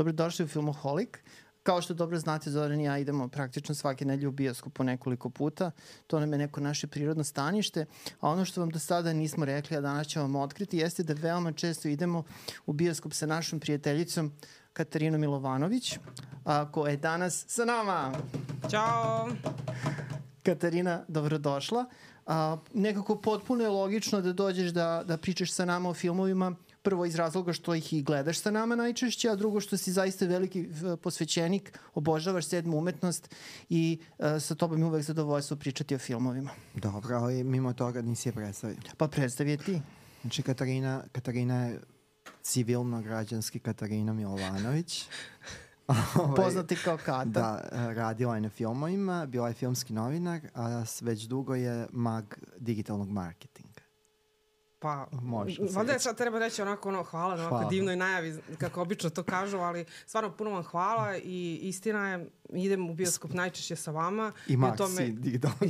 Dobrodošli u Filmoholik. Kao što dobro znate, Zoran i ja idemo praktično svake nedelje u bioskop po nekoliko puta. To nam je neko naše prirodno stanište. A ono što vam do sada nismo rekli, a danas ćemo vam otkriti, jeste da veoma često idemo u bioskop sa našom prijateljicom Katarinom Milovanović, a, koja je danas sa nama. Ćao! Katarina, dobrodošla. A, nekako potpuno je logično da dođeš da, da pričaš sa nama o filmovima Prvo iz razloga što ih i gledaš sa nama najčešće, a drugo što si zaista veliki posvećenik, obožavaš sedmu umetnost i uh, sa tobom je uvek zadovoljstvo pričati o filmovima. Dobro, ali mimo toga nisi je predstavio. Pa predstavi je ti. Znači Katarina, Katarina je civilno-građanski Katarina Milovanović. Ovaj, Poznati kao Kata. Da, radila je na filmovima, bila je filmski novinar, a već dugo je mag digitalnog marketinga. Pa, Može valjda je sad treba reći onako ono, hvala na ovako divnoj najavi, kako obično to kažu, ali stvarno puno vam hvala i istina je, idem u bioskop najčešće sa vama. I Maxi, tome, digitalno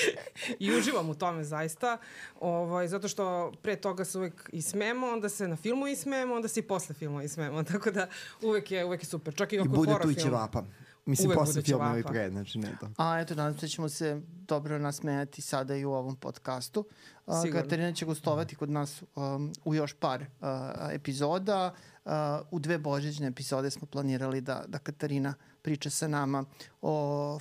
I uživam u tome zaista, ovaj, zato što pre toga se uvek i smemo, onda se na filmu i smemo, onda se i posle filma i smemo, tako da uvek je, uvek je super, čak i film. I bude tu i ćevapa. Mislim, Uvek posle filma i pre, znači ne to. A eto, nadam se da ćemo se dobro nasmejati sada i u ovom podcastu. Uh, Katarina će gostovati kod nas um, u još par uh, epizoda. Uh, u dve božićne epizode smo planirali da, da Katarina priča sa nama o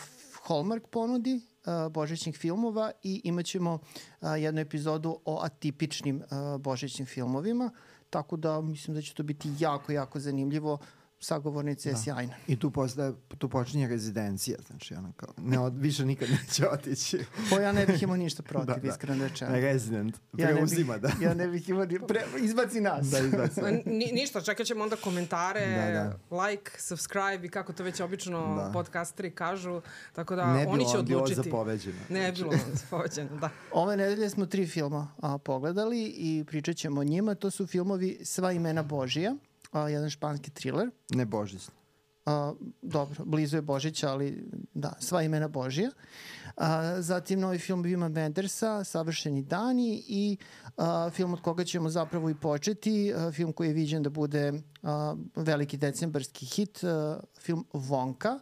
Hallmark ponudi uh, božićnih filmova i imaćemo uh, jednu epizodu o atipičnim uh, božićnim filmovima, tako da mislim da će to biti jako, jako zanimljivo. Uh, sagovornica je da. sjajna. I tu, postaje, tu počinje rezidencija, znači ono kao, ne od, više nikad neće otići. Po ja ne bih imao ništa protiv, da, da. iskreno rečeno. Resident, preuzima, ja da. Ja ne bih imao, pre, izbaci nas. Da, izbaci. Ni, ništa, čekat ćemo onda komentare, da, da. like, subscribe i kako to već obično da. podcasteri kažu, tako da ne oni će odlučiti. Ne bilo zapoveđeno. Ne bilo zapoveđeno, da. Ove nedelje smo tri filma a, pogledali i pričat ćemo o njima. To su filmovi Sva imena Božija, a, jedan španski thriller. Ne Božić. A, dobro, blizu je Božića, ali da, sva imena Božija. A, zatim novi film Vima Bendersa, Savršeni dani i a, film od koga ćemo zapravo i početi, a, film koji je viđen da bude a, veliki decembarski hit, a, film Vonka.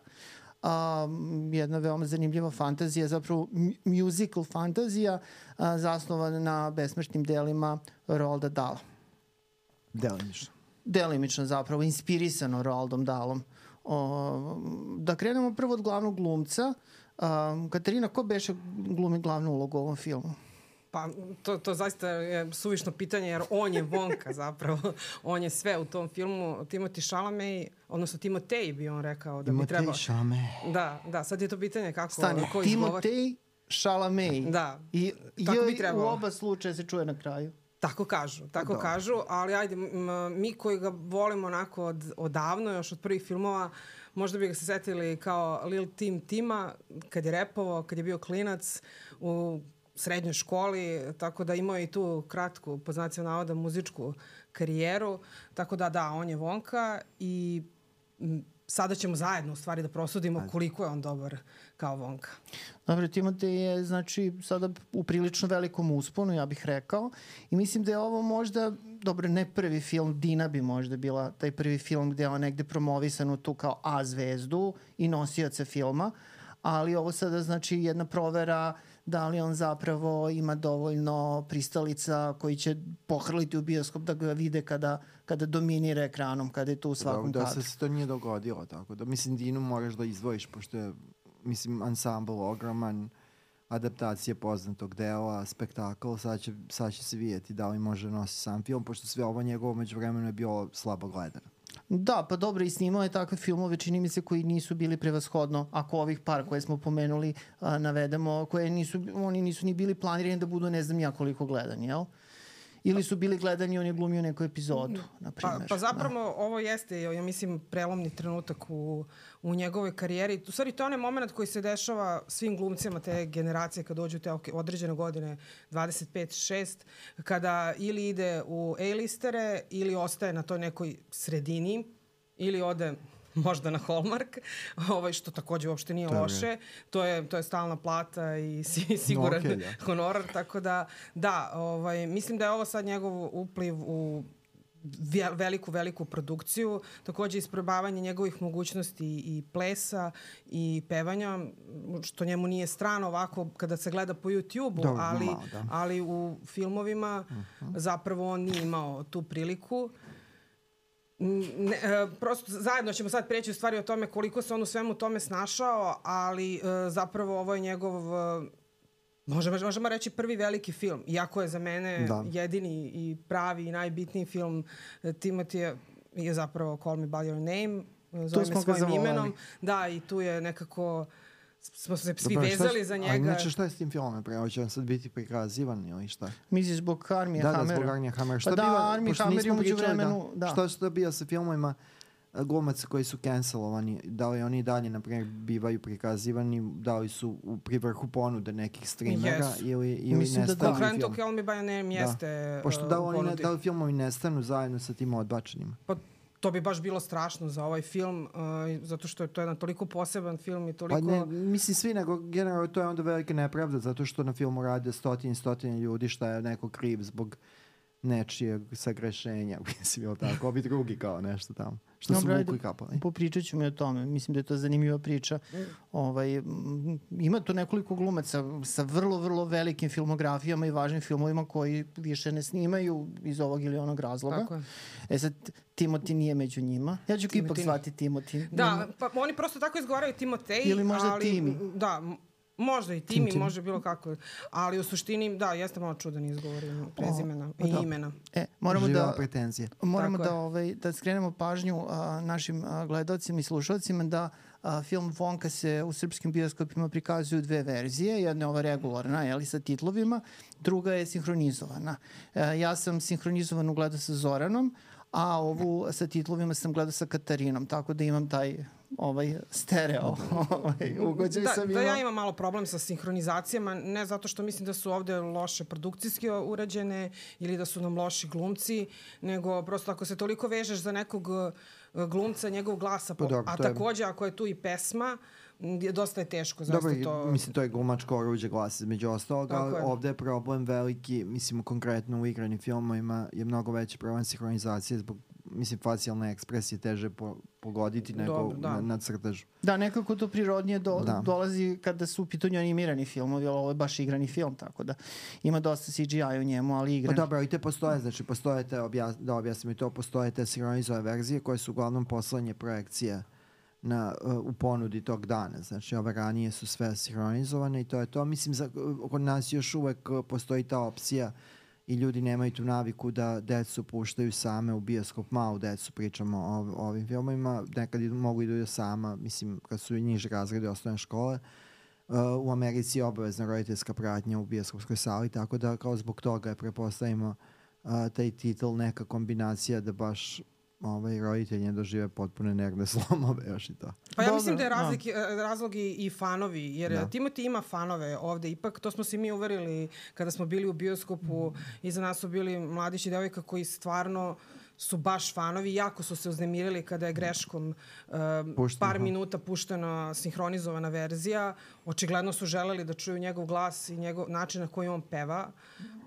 A, jedna veoma zanimljiva fantazija, zapravo musical fantazija a, zasnovana na besmrtnim delima Rolda Dala. Delimično delimično zapravo inspirisano Roaldom Dalom. O, da krenemo prvo od glavnog glumca. A, Katarina, ko beše glumi glavnu ulogu u ovom filmu? Pa to, to zaista je suvišno pitanje jer on je Vonka zapravo. on je sve u tom filmu. Timothy Chalamet, odnosno Timotej bi on rekao da bi trebao. Timotej Chalamet. Da, da, sad je to pitanje kako Stani, ko Timotej Chalamet. Da, I, tako bi trebalo. U oba slučaja se čuje na kraju. Tako kažu, tako da. kažu, ali ajde, mi koji ga volimo onako od, odavno, još od prvih filmova, možda bi ga se setili kao Lil Tim Tima, kad je repovao, kad je bio klinac u srednjoj školi, tako da imao i tu kratku, po znaciju navoda, muzičku karijeru, tako da da, on je Vonka i sada ćemo zajedno u stvari da prosudimo koliko je on dobar kao Vonka. Dobro, Timote je znači sada u prilično velikom usponu, ja bih rekao. I mislim da je ovo možda, dobro, ne prvi film, Dina bi možda bila taj prvi film gde je on negde promovisan u tu kao A zvezdu i nosioca filma, ali ovo sada znači jedna provera da li on zapravo ima dovoljno pristalica koji će pohrliti u bioskop da ga vide kada, kada dominira ekranom, kada je tu u svakom da, kadru. Da se to nije dogodilo, tako da mislim Dinu moraš da izdvojiš, pošto je mislim, ansambl ogroman, adaptacije poznatog dela, spektakl, sad će, sad će se vidjeti da li može nositi sam film, pošto sve ovo njegovo među vremenu je bilo slabo gledano. Da, pa dobro, i snimao je takve filmove, čini mi se, koji nisu bili prevashodno, ako ovih par koje smo pomenuli a, navedemo, koje nisu, oni nisu ni bili planirani da budu ne znam ja koliko gledani, jel? Uh, Ili su bili gledani on je glumio neku epizodu, na primjer. Pa, pa zapravo da. ovo jeste, ja mislim, prelomni trenutak u, u njegovoj karijeri. U stvari, to je onaj moment koji se dešava svim glumcima te generacije kad dođu te određene godine, 25-6, kada ili ide u A-listere ili ostaje na toj nekoj sredini ili ode možda na Hallmark, ovaj, što takođe uopšte nije Tabi. loše. To je, to je stalna plata i si, siguran no, okay, honorar, tako da da, ovaj, mislim da je ovo sad njegov upliv u veliku, veliku produkciju. Takođe isprobavanje njegovih mogućnosti i plesa i pevanja, što njemu nije strano ovako kada se gleda po YouTube-u, ali, malo, da. ali u filmovima uh mhm. -huh. zapravo on nije imao tu priliku. Ne, e, prosto zajedno ćemo sad preći u stvari o tome koliko se on u svemu tome snašao, ali e, zapravo ovo je njegov Možemo, možemo reći prvi veliki film, iako je za mene da. jedini i pravi i najbitniji film e, Timotija je zapravo Call Me By Your Name, zove me svojim imenom. Da, i tu je nekako smo se svi Dobro, vezali za njega. A inače šta je s tim filmom? Pre, hoće on sad biti prikazivan ili šta? Misliš zbog Armija da, Hamera? Da, zbog Armija Hamera. Šta pa da, biva, Armija Hammer je umeđu vremenu... Da, da. Šta, šta bio sa filmovima glumaca koji su cancelovani, da li oni dalje, na primjer, bivaju prikazivani, da li su u privrhu ponude nekih streamera yes. ili, ili Mislim nestanu da, da. Konkretno Kill Me By Name da. jeste Pošto da, oni, ne, da li filmovi nestanu zajedno sa tim odbačenima? Pa to bi baš bilo strašno za ovaj film, uh, zato što je to jedan toliko poseban film i toliko... Pa ne, mislim svi, nego generalno to je onda velika nepravda, zato što na filmu rade stotine i stotine ljudi šta je neko kriv zbog nečijeg sagrešenja, mislim, ili tako, ovi drugi kao nešto tamo. Što no, su vukli kapali. Popričat ću mi o tome. Mislim da je to zanimljiva priča. Mm. Ovaj, ima tu nekoliko glumaca sa vrlo, vrlo velikim filmografijama i važnim filmovima koji više ne snimaju iz ovog ili onog razloga. Tako je. E sad, Timoti nije među njima. Ja ću Timothy. ipak zvati Timoti. Da, pa oni prosto tako izgovaraju Timotej. Ili možda ali, Timi. Da, Možda i Timi, tim, može bilo kako. Ali u suštini, da, jeste malo čudan izgovor prezimena o, i da. imena. E, moramo Živa da, pretenzije. Moramo Tako da, ovaj, da skrenemo pažnju a, našim a, gledalcima i slušalcima da a, film Vonka se u srpskim bioskopima prikazuju dve verzije. Jedna je ova regularna, jeli, sa titlovima. Druga je sinhronizovana. E, ja sam sinhronizovan gledao sa Zoranom, a ovu sa titlovima sam gledao sa Katarinom, tako da imam taj ovaj stereo ovaj, ugođaj da, sam imao. Da ja imam malo problem sa sinhronizacijama, ne zato što mislim da su ovde loše produkcijski urađene ili da su nam loši glumci, nego prosto ako se toliko vežeš za nekog uh, glumca, njegov glasa, po, pa a takođe ako je tu i pesma, dosta je teško. Dobro, to... mislim, to je glumačko oruđe glasa, među ostalog, ali je. ovde je problem veliki, mislim, konkretno u igranim filmovima je mnogo veći problem sinhronizacije zbog mislim, facijalne ekspresije teže po, pogoditi nego Dobro, da. na, na crtežu. Da, nekako to prirodnije do, da. dolazi kada su u pitanju animirani filmovi, ali ovo je baš igrani film, tako da ima dosta CGI u njemu, ali igrani. Pa dobro, i te postoje, znači postoje te, obja, da objasnim i to, postoje te sinhronizove verzije koje su uglavnom poslanje projekcije na, u ponudi tog dana. Znači, ove ranije su sve sinhronizovane i to je to. Mislim, za, kod nas još uvek postoji ta opcija i ljudi nemaju tu naviku da decu puštaju same u bioskop, malo decu pričamo o, o ovim filmovima, nekad idu, mogu idu sama, mislim, kad su niže razrede osnovne škole, uh, u Americi je obavezna roditeljska pratnja u bioskopskoj sali, tako da kao zbog toga je prepostavimo uh, taj titul neka kombinacija da baš ovaj, roditelji ne dožive potpune nervne slomove još i to. Pa ja Dobre, mislim da je razlik, da. razlog i, i fanovi, jer da. Timoti ima fanove ovde, ipak to smo se mi uverili kada smo bili u bioskopu, mm. iza nas su bili mladići devojka koji stvarno su baš fanovi, jako su se uznemirili kada je greškom uh, par aha. minuta puštena sinhronizovana verzija. Očigledno su želeli da čuju njegov glas i njegov način na koji on peva.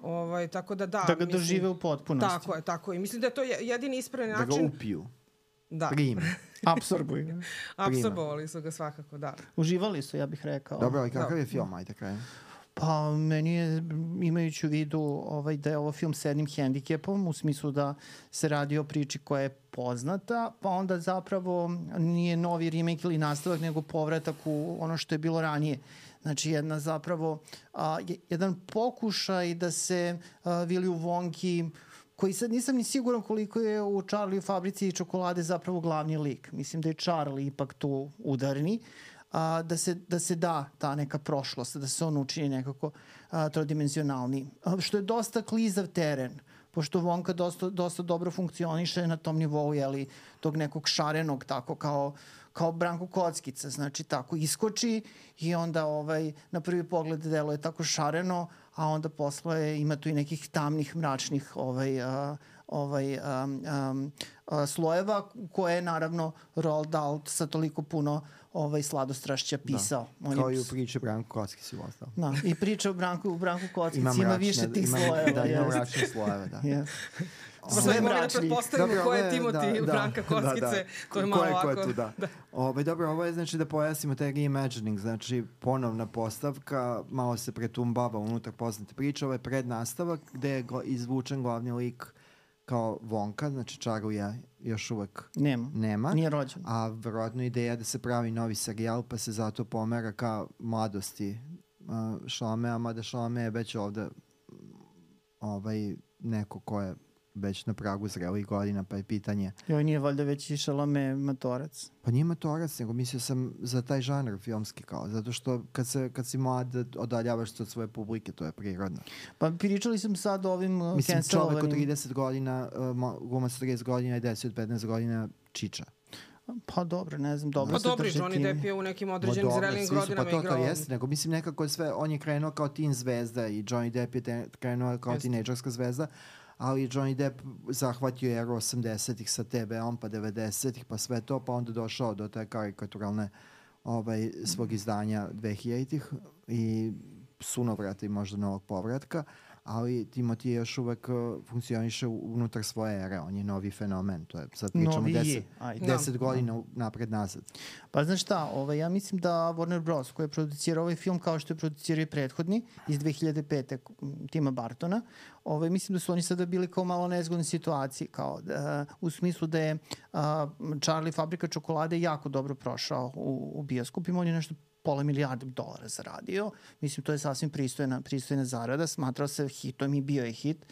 Ovaj, tako da da. Da ga mislim, dožive u potpunosti. Tako je, tako je. Mislim da je to jedini ispravan način. Da ga upiju. Da. Prim. Apsorbuju. Apsorbovali su ga svakako, da. Uživali su, ja bih rekao. Dobro, ali kakav da. je film, ajde krajem? Pa meni je, imajući u vidu ovaj, da je ovo film s jednim hendikepom, u smislu da se radi o priči koja je poznata, pa onda zapravo nije novi remake ili nastavak, nego povratak u ono što je bilo ranije. Znači jedna zapravo, a, jedan pokušaj da se a, Willy Wonki koji sad nisam ni siguran koliko je u Charlie u fabrici čokolade zapravo glavni lik. Mislim da je Charlie ipak tu udarni. Uh, a, da, se, da se da ta neka prošlost, da se on učini nekako a, trodimenzionalni. A, što je dosta klizav teren, pošto Vonka dosta, dosta dobro funkcioniše na tom nivou, jeli, tog nekog šarenog, tako kao, kao Branko Kockica, znači tako iskoči i onda ovaj, na prvi pogled deluje tako šareno, a onda posle ima tu i nekih tamnih, mračnih ovaj, a, ovaj, um, um, slojeva koje je naravno Roald Dahl sa toliko puno ovaj sladostrašća da. pisao. Da. On Kao je... i u priči Branku Kocki si ostao. Da, i priča o Branku, Branku Kocki ima, ima više tih imam, slojeva. Da, ima mračne slojeve, da. yes. Sve mogli da pretpostavimo ko je Timoti da, Branka Kockice, da, da. to je malo ovako. Ko je tu, da. da. Ove, ovaj, dobro, ovo je znači da pojasnimo taj reimagining, znači ponovna postavka, malo se pretumbava unutar poznate priče, ovo je prednastavak gde je izvučen glavni lik kao Vonka, znači čaruje još uvek nema. nema. Nije rođen. A verovatno ideja da se pravi novi serijal pa se zato pomera ka mladosti uh, a mada Šalame je već ovde ovaj, neko ko je već na pragu zrelih godina, pa je pitanje... Joj, nije valjda već i Šalame matorac? Pa nije matorac, nego mislio sam za taj žanr filmski kao, zato što kad, se, kad si mlad odaljavaš se od svoje publike, to je prirodno. Pa pričali sam sad o ovim uh, Mislim, čovek od 30 godina, uh, gumac 30 godina i 10 od 15 godina čiča. Pa dobro, ne znam, dobro pa se dobri, Johnny Depp je u nekim određenim dobro, zrelim godinama igrao. Pa to, to jeste, nego mislim nekako je sve, on je krenuo kao teen zvezda i Johnny Depp je te, krenuo kao tinejdžerska zvezda, ali Johnny Depp zahvatio je 80-ih sa TB-om, pa 90-ih, pa sve to, pa onda došao do te karikaturalne ovaj, svog izdanja 2000-ih i sunovrata i možda novog povratka ali Timothy još uvek uh, funkcioniše unutar svoje ere, on je novi fenomen, to je, sad pričamo novi deset, Ajde. deset da. godina napred nazad. Pa znaš šta, ovaj, ja mislim da Warner Bros. koji je producirao ovaj film kao što je producirao i prethodni iz 2005. Tima Bartona, ovaj, mislim da su oni sada bili kao malo nezgodne situaciji, kao da, u smislu da je uh, Charlie Fabrika čokolade jako dobro prošao u, u bioskopima, on je nešto pola milijarda dolara zaradio. Mislim, to je sasvim pristojna, pristojna zarada. Smatrao se hitom i bio je hit.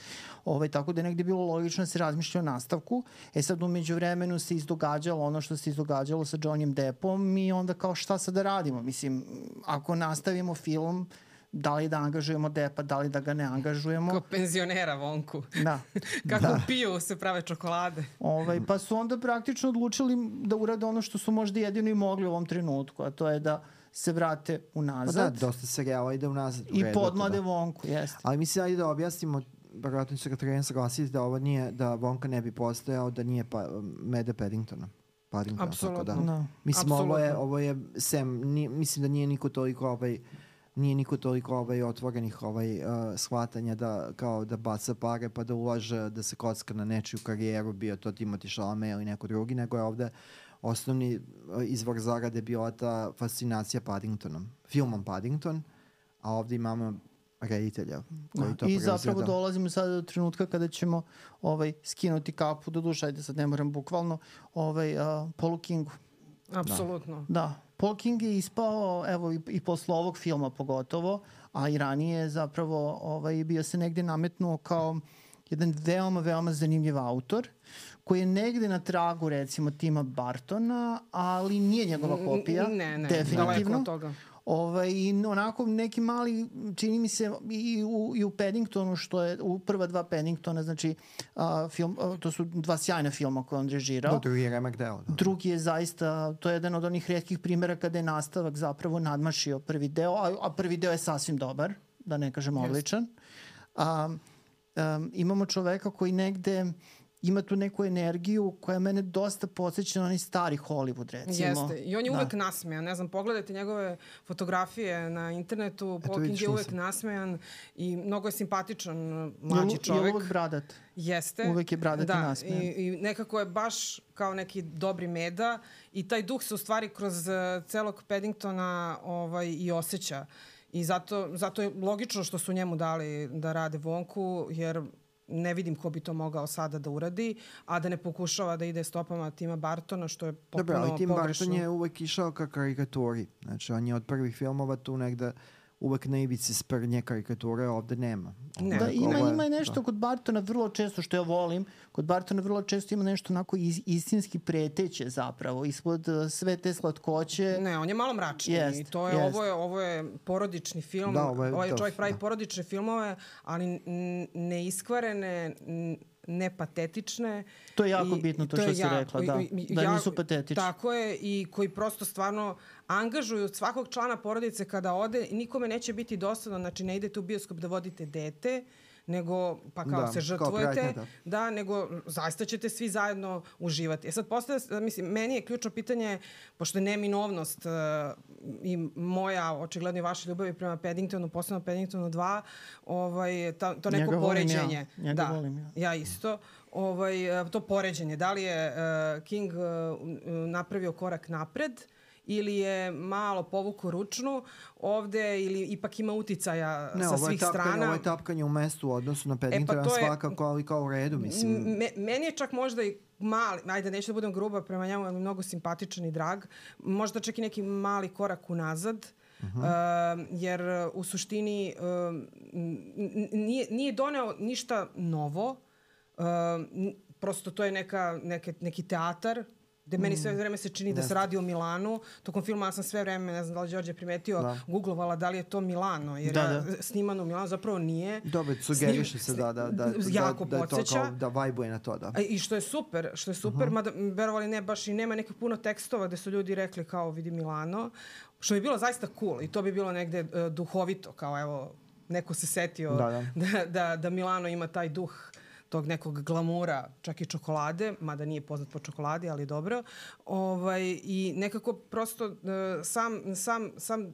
Ovaj, tako da je negde bilo logično da se razmišlja o nastavku. E sad, umeđu vremenu se izdogađalo ono što se izdogađalo sa Johnnyem Deppom i onda kao šta sad da radimo? Mislim, ako nastavimo film, da li da angažujemo Depa, da li da ga ne angažujemo. Kao penzionera Vonku. Da. Kako da. piju se prave čokolade. Ovaj, pa su onda praktično odlučili da urade ono što su možda jedino i mogli u ovom trenutku, a to je da se vrate unazad. Pa da, dosta serijala ide unazad. I podmlade da. Vonku, jeste. Ali mislim ajde da objasnimo verovatno će ga treba saglasiti da ovo nije, da Vonka ne bi postojao da nije pa, Mede Paddingtona. Paddingtona, Apsolutno. Tako da. No. Mislim, Absolutno. ovo je, ovo je sem, nije, mislim da nije niko toliko ovaj, nije niko toliko ovaj, otvorenih ovaj, uh, shvatanja da, kao da baca pare pa da ulaže, da se kocka na nečiju karijeru, bio to Timothy Chalamet ili neko drugi, nego je ovde osnovni e, izvor zarade bila ta fascinacija Paddingtonom, filmom Paddington, a ovde imamo reditelja koji da. to I zapravo dolazimo sada do trenutka kada ćemo ovaj, skinuti kapu, do duša, ajde sad ne moram bukvalno, ovaj, uh, Paulu Kingu. Apsolutno. Da. da. Paul King je ispao, evo i, i posle ovog filma pogotovo, a i ranije zapravo ovaj, bio se negde nametnuo kao jedan veoma, veoma zanimljiv autor koji je negde na tragu recimo Tima Bartona, ali nije njegova kopija. Ne, ne, definitivno. od toga. Ovaj, I onako neki mali, čini mi se i u, i u Paddingtonu, što je u prva dva Paddingtona, znači a, film, a, to su dva sjajna filma koje on režirao. Da, drugi je Remak deo. Da. Drugi je zaista, to je jedan od onih redkih primjera kada je nastavak zapravo nadmašio prvi deo, a, a prvi deo je sasvim dobar, da ne kažem odličan. A, um, imamo čoveka koji negde ima tu neku energiju koja mene dosta podsjeća na onaj stari Hollywood, recimo. Jeste, i on je da. uvek nasmejan. Ne znam, pogledajte njegove fotografije na internetu, King je uvek nasmejan i mnogo je simpatičan mlađi čovek. Je uvek bradat. Jeste. Uvek je bradat da, i nasmejan. I, I nekako je baš kao neki dobri meda i taj duh se u stvari kroz uh, celog Paddingtona ovaj, i osjeća. I zato, zato je logično što su njemu dali da rade Vonku, jer ne vidim ko bi to mogao sada da uradi, a da ne pokušava da ide stopama Tima Bartona, što je potpuno pogrešno. Dobro, ali Tim pogrešno. Barton je uvek išao ka karikaturi. Znači, on je od prvih filmova tu negde uvek na ivici sprnje karikature, ovde nema. Ne. Da, ima, je, ima nešto da. kod Bartona vrlo često, što ja volim, kod Bartona vrlo često ima nešto onako iz, istinski preteće zapravo, ispod uh, sve te slatkoće. Ne, on je malo mračni jest, i to je, jest. ovo je, ovo je porodični film, da, ovo je, ovaj čovjek pravi da. porodične filmove, ali neiskvarene, nepatetične. To je jako i, bitno to, to što si rekla, da. Da ja, nisu patetični. Tako je i koji prosto stvarno angažuju svakog člana porodice kada ode nikome neće biti dosadno, znači ne idete u bioskop da vodite dete, nego pa kao da, se žrtvujete, kao pretnja, da. da, nego zaista ćete svi zajedno uživati. E sad postaje, mislim, meni je ključno pitanje, pošto je neminovnost uh, i moja, očigledno i vaša ljubav prema Paddingtonu, posebno Paddingtonu 2, ovaj, ta, to neko Njega poređenje. Ja. Njega da, volim ja. Ja isto ovaj, to poređenje. Da li je uh, King uh, napravio korak napred ili je malo povuku ručnu ovde ili ipak ima uticaja ne, sa svih tapkanje, strana. Ne, ovo je tapkanje u mestu u odnosu na Paddingtona e, pa svakako, ali kao u redu, mislim. Me, meni je čak možda i mali, ajde neću da budem gruba prema njemu, ali mnogo simpatičan i drag, možda čak i neki mali korak unazad, Uh -huh. uh, jer u suštini uh, nije, nije doneo ništa novo, uh, prosto to je neka, neke, neki teatar gde meni sve mm. vreme se čini da se radi o Milanu. Tokom filma ja sam sve vreme, ne znam da li Đorđe primetio, da. googlovala da li je to Milano, jer da, ja da. snimano u Milanu zapravo nije. Dobro, sugeriše se da, da, da, jako da, da, to kao, da vajbuje na to, da. I što je super, što je super, uh -huh. mada verovali ne, baš i nema nekih puno tekstova gde su ljudi rekli kao vidi Milano, što bi bilo zaista cool i to bi bilo negde uh, duhovito, kao evo, neko se setio da, da. da, da, da Milano ima taj duh tog nekog glamura, čak i čokolade, mada nije poznat po čokoladi, ali dobro. Ovaj, I nekako prosto uh, sam, sam, sam uh,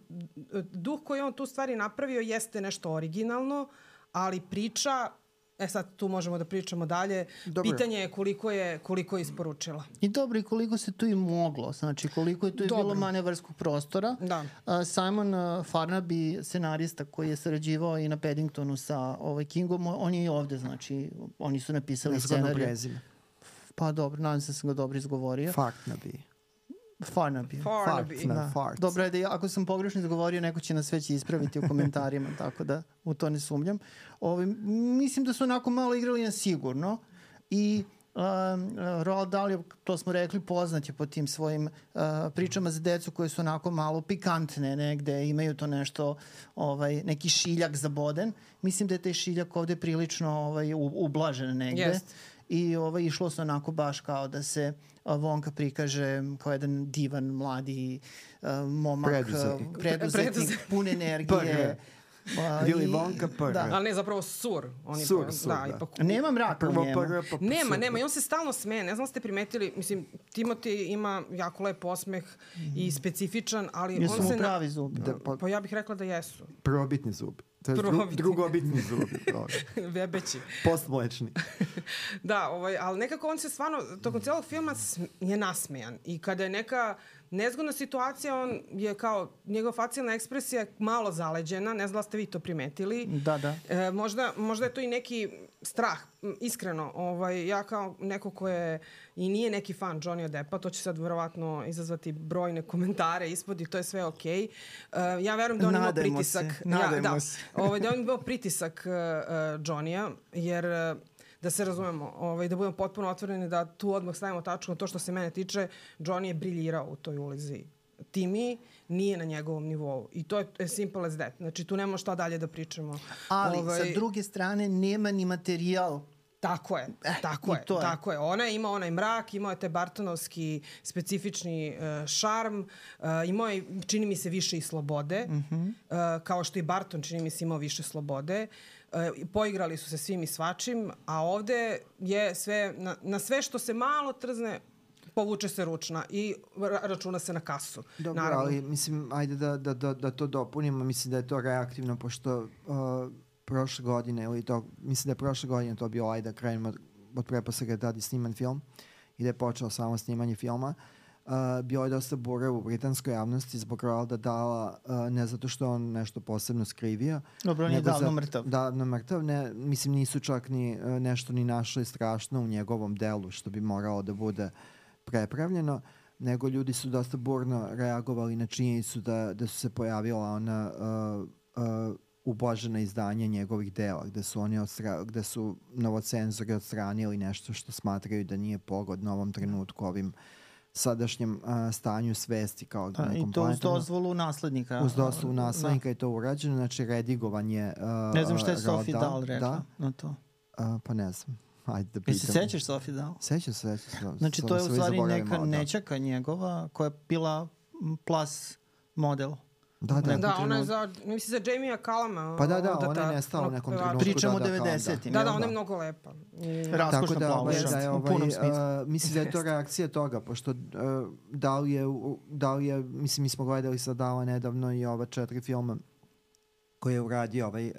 duh koji on tu stvari napravio jeste nešto originalno, ali priča E sad tu možemo da pričamo dalje. Dobro. Pitanje je koliko je, koliko je isporučila. I dobro, i koliko se tu i moglo. Znači, koliko je tu dobro. bilo manevarskog prostora. Da. Uh, Simon uh, Farnaby, scenarista koji je sarađivao i na Paddingtonu sa ovaj Kingom, on je i ovde, znači, oni su napisali scenarij. Pa dobro, nadam se da sam ga dobro izgovorio. Farnaby. Farnaby. Farnaby. Da. Fart. Dobro je da ako sam pogrešno izgovorio, neko će nas već ispraviti u komentarima, tako da u to ne sumnjam. Ovi, mislim da su onako malo igrali na sigurno i Um, Roald Dahl, to smo rekli, poznat je po tim svojim uh, pričama za decu koje su onako malo pikantne negde, imaju to nešto, ovaj, neki šiljak zaboden. Mislim da je taj šiljak ovde prilično ovaj, ublažen negde. Yes. I ovaj, išlo se onako baš kao da se Vonka prikaže kao jedan divan, mladi uh, momak, preduzetnik, preduzetnik, preduzetnik. pun energije. Ili Vonka prvi. Da. Ali ne, zapravo sur. On sur, pa, sur, da. da. Ipak, nema mraka u njemu. Prvo, pa, nema, sur. nema. I on se stalno smeje. Ne znam ste primetili, mislim, Timothy ima jako lep osmeh mm. i specifičan, ali Jesu on se... Jesu pravi zubi. Da, pa, pa ja bih rekla da jesu. Prvobitni zubi. To je dru, drugobitni zubi. Vebeći. Postmlečni. da, ovaj, ali nekako on se stvarno, tokom celog filma je nasmejan. I kada je neka nezgodna situacija, on je kao, njegova facijalna ekspresija je malo zaleđena, ne znam da ste vi to primetili. Da, da. E, možda, možda je to i neki strah, iskreno. Ovaj, ja kao neko ko je i nije neki fan Johnny Deppa, to će sad verovatno izazvati brojne komentare ispod i to je sve okej. Okay. Uh, ja verujem da on ima pritisak. Se. Nadajmo ja, da, se. ovaj, da on ima pritisak uh, uh, Johnny-a, jer uh, da se razumemo, ovaj, da budemo potpuno otvoreni, da tu odmah stavimo tačku na to što se mene tiče, Johnny je briljirao u toj ulizi. Timi nije na njegovom nivou. I to je simple as that. Znači, tu nema šta dalje da pričamo. Ali, ovaj... sa druge strane, nema ni materijal Tako je, eh, tako je, to tako je. Ona je imao onaj mrak, imao je taj Bartonovski specifični uh, šarm, uh, imao je, čini mi se, više i slobode, mm -hmm. uh, kao što i Barton, čini mi se, imao više slobode. Uh, poigrali su se svim i svačim, a ovde je sve, na, na sve što se malo trzne, povuče se ručna i računa se na kasu. Dobro, Naravno. ali mislim, ajde da, da, da, da to dopunimo, mislim da je to reaktivno, pošto uh, prošle godine, ili to, mislim da je prošle godine to bio, ajde da krenemo od, od preposlega da je sniman film i da je počeo samo snimanje filma. Uh, bio je dosta bure u britanskoj javnosti zbog Roalda Dala, uh, ne zato što on nešto posebno skrivio. Dobro, on je davno za, mrtav. Davno mrtav, ne, mislim nisu čak ni uh, nešto ni našli strašno u njegovom delu što bi moralo da bude prepravljeno, nego ljudi su dosta burno reagovali na činjenicu da, da su se pojavila ona uh, uh, ublažena izdanja njegovih dela, gde su oni odstra, gde su novocenzori odstranili nešto što smatraju da nije pogodno ovom trenutku ovim sadašnjem uh, stanju svesti kao da, I to uz dozvolu naslednika. Uz dozvolu da. naslednika da. je to urađeno, znači redigovanje uh, Ne znam šta je Sophie Dahl rekla da? na to. Uh, pa ne znam. Ajde da pitam. Jesi sećaš Sophie Dahl? Sećam se, sećam se. Znači to je u stvari neka da. nečaka njegova koja je bila plus model Da, da, da ona je za, mislim za Jamie Kalama. Pa da, da, ona je nestala u nekom trenutku. Pričamo da, o 90-im. Da, da, ona je mnogo lepa. Raskošno Tako da, ovaj, da je, ovaj, uh, mislim da je to reakcija toga, pošto uh, da li je, da li je, mislim, mi smo gledali sa Dala nedavno i ova četiri filma koje je uradio ovaj, uh,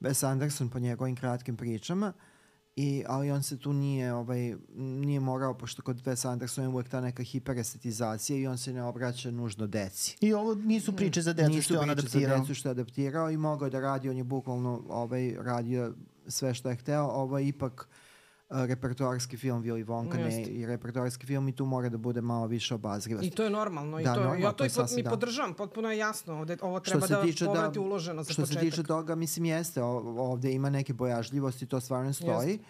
Wes Anderson po njegovim kratkim pričama. I, ali on se tu nije, ovaj, nije morao, pošto kod Wes Andersona je uvek ta neka hiperestetizacija i on se ne obraća nužno deci. I ovo nisu priče za decu što je on adaptirao. Nisu priče za decu što je adaptirao i mogao da radi, on je bukvalno ovaj, radio sve što je hteo. Ovo je ipak uh, repertoarski film Willy Wonka ne, i repertoarski film i tu mora da bude malo više obazrivosti. I to je normalno. I da, to, normalno, ja to, to i pot, mi da. podržavam, potpuno je jasno. Ovde, ovo treba da povrati da, uloženo za što početak. Što se tiče toga, mislim jeste, ovde ima neke bojažljivosti, to stvarno stoji. Jeste.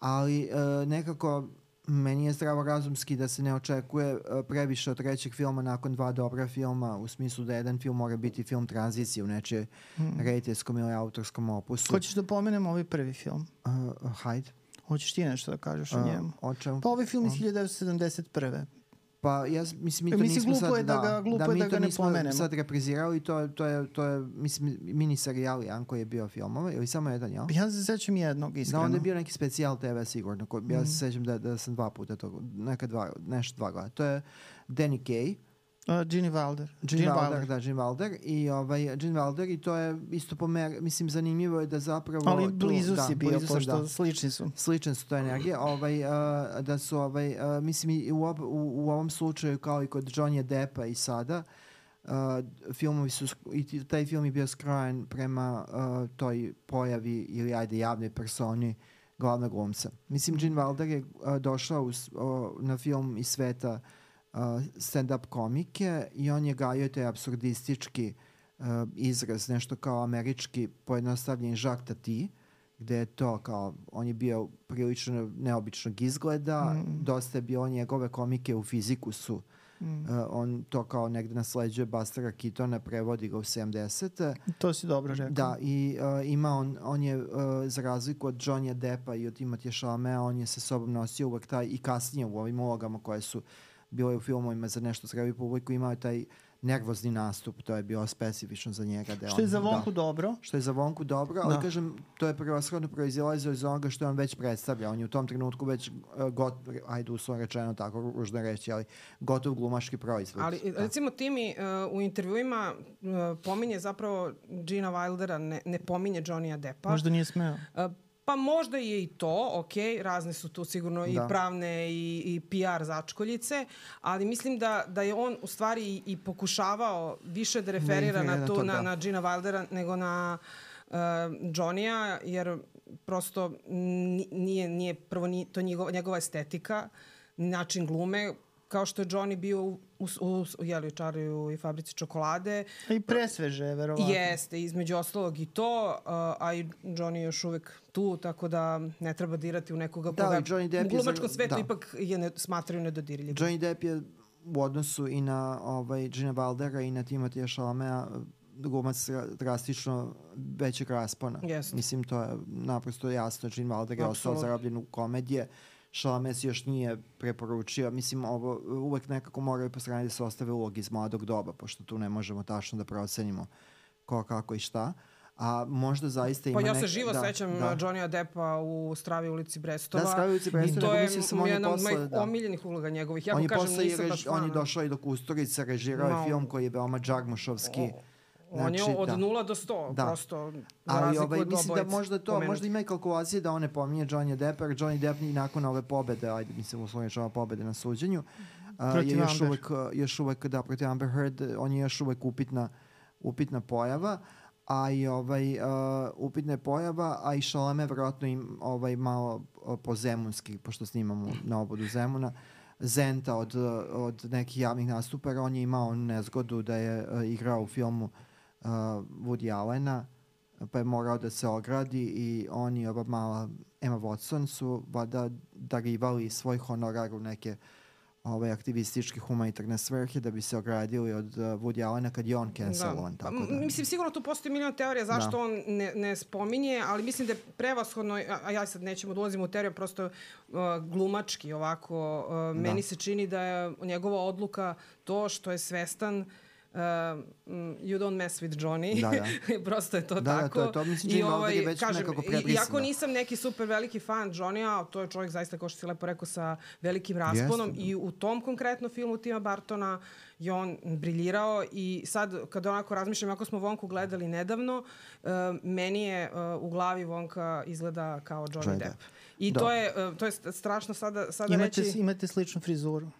Ali uh, nekako meni je zdravorazumski da se ne očekuje previše od trećeg filma nakon dva dobra filma, u smislu da jedan film mora biti film tranzicije u neče mm. rejtijskom ili autorskom opusu. Hoćeš da pomenem ovaj prvi film? Uh, hajde. Hoćeš ti nešto da kažeš o njemu? O čemu? Pa ovaj film iz 1971. Pa ja mislim mi to mislim, nismo sad je da, ga, glupo da, da, da ga ne pomenemo. sad reprizirali to to je to je mislim mini serijal jedan koji je bio filmova ili samo jedan, jel? Ja se sećam jednog iskreno. Da, onda je bio neki specijal TV sigurno. Koji. Ja se mm. sećam da, da sam dva puta to neka dva nešto dva gleda. To je Danny Kaye Uh, Gene Wilder. Gene, Gene Wilder, Wilder, da, Gene Wilder. I ovaj, Gene Wilder i to je isto po mer, mislim, zanimljivo je da zapravo... Ali blizu tu, si da, bio, blizu pošto da, slični su. Slične su to energije. Ovaj, uh, da su, ovaj, uh, mislim, i u, ob, u, u ovom slučaju, kao i kod Johnny Deppa i sada, uh, filmovi su, i taj film je bio skrojen prema uh, toj pojavi ili ajde javnoj personi glavnog glumca. Mislim, Gene Wilder je uh, došao uz, uh, na film iz sveta uh, stand-up komike i on je gajio taj absurdistički uh, izraz, nešto kao američki pojednostavljen Jacques Tati, gde je to kao, on je bio prilično neobičnog izgleda, mm. dosta je bio njegove komike u fiziku su Mm. Uh, on to kao negde nasleđuje Bastera Kitona, prevodi ga u 70. To si dobro rekao. Da, i uh, ima on, on je uh, za razliku od Johnny Deppa i od Timothy Chalamet, on je sa sobom nosio uvek taj i kasnije u ovim ulogama koje su uh, bilo je u filmovima za nešto zgravi publiku, imao je taj nervozni nastup, to je bilo specifično za njega. Da što je za Vonku da, dobro. Što je za Vonku dobro, ali da. kažem, to je prvoshodno proizilazio iz onoga što je on već predstavlja. On je u tom trenutku već uh, got, ajde uslovno rečeno tako, ružno reći, ali gotov glumaški proizvod. Ali da. recimo ti mi uh, u intervjuima uh, pominje zapravo Gina Wildera, ne, ne pominje Johnny Deppa. Možda nije smeo. Uh, Pa možda je i to, ok, razne su tu sigurno da. i pravne i, i PR začkoljice, ali mislim da, da je on u stvari i, i pokušavao više da referira ne, na, tu, to, na, da. na Gina Wildera nego na uh, Johnny-a, jer prosto nije, nije prvo nije, to njegova, njegova estetika, način glume, kao što je Johnny bio u, u, u, u jeli, čariju i fabrici čokolade. I presveže, verovatno. Jeste, između ostalog i to, uh, a i Johnny je još uvek tu, tako da ne treba dirati u nekoga da, koga Johnny Depp u glumačkom svetu da. ipak je ne, smatraju nedodirljivim. Johnny Depp je u odnosu i na ovaj, Gina Valdera i na Timothée Chalamea glumac drastično većeg raspona. Yes. Mislim, to je naprosto jasno. Gene Wilder je ostao zarobljen u komedije. Šalames još nije preporučio. Mislim, ovo uvek nekako moraju po strani da se ostave ulogi iz mladog doba, pošto tu ne možemo tačno da procenimo ko, kako i šta. A možda zaista ima Pa ja se živo da, sećam da. Johnny Deppa u Stravi ulici Brestova. Da, Stravi ulici Brestova. I to je jedna od mojih da. omiljenih uloga njegovih. Ja on je kažem, nisam baš On je došao i do Kusturica, režirao no. je film koji je veoma džagmušovski. Oh On znači, je od da. 0 do 100, da. prosto Ali ovaj, mislim da možda to, pomenuti. možda ima i kalkulacije da on ne pominje Johnny Depp, jer Johnny Depp ni nakon ove pobede, ajde mislim uslovno čava pobede na suđenju, uh, je još uvek, još uvek, da, protiv Amber Heard, on je još uvek upitna, upitna pojava a i ovaj uh, upitna je pojava, a i Šaleme verovatno im ovaj malo uh, po zemunski, pošto snimamo na obodu Zemuna, Zenta od, od nekih javnih nastupa, on je imao nezgodu da je uh, igrao u filmu uh, uh, Woody Allena, pa je morao da se ogradi i on i ova mala Emma Watson su vada darivali svoj honorar u neke ovaj, aktivističke humanitarne svrhe da bi se ogradili od uh, Woody Allena kad je on cancelovan. Da. Tako da. Mislim, sigurno tu postoji milion teorija zašto da. on ne, ne spominje, ali mislim da je prevashodno, a ja sad nećemo da u teoriju, prosto uh, glumački ovako, uh, meni da. se čini da je njegova odluka to što je svestan you don't mess with Johnny. Da, da. Prosto je to da, tako. Da, to, to mislim, I ovaj, je već kažem, nekako prebrisano. Iako nisam neki super veliki fan Johnny-a, to je čovjek zaista, kao što si lepo rekao, sa velikim rasponom Jeste, da. i u tom konkretno filmu Tima Bartona je on briljirao i sad kad onako razmišljam, ako smo Vonku gledali nedavno, uh, meni je uh, u glavi Vonka izgleda kao Johnny, Johnny Depp. Depp. I da. to je, uh, to je strašno sada, sada imate, reći... Imate sličnu frizuru.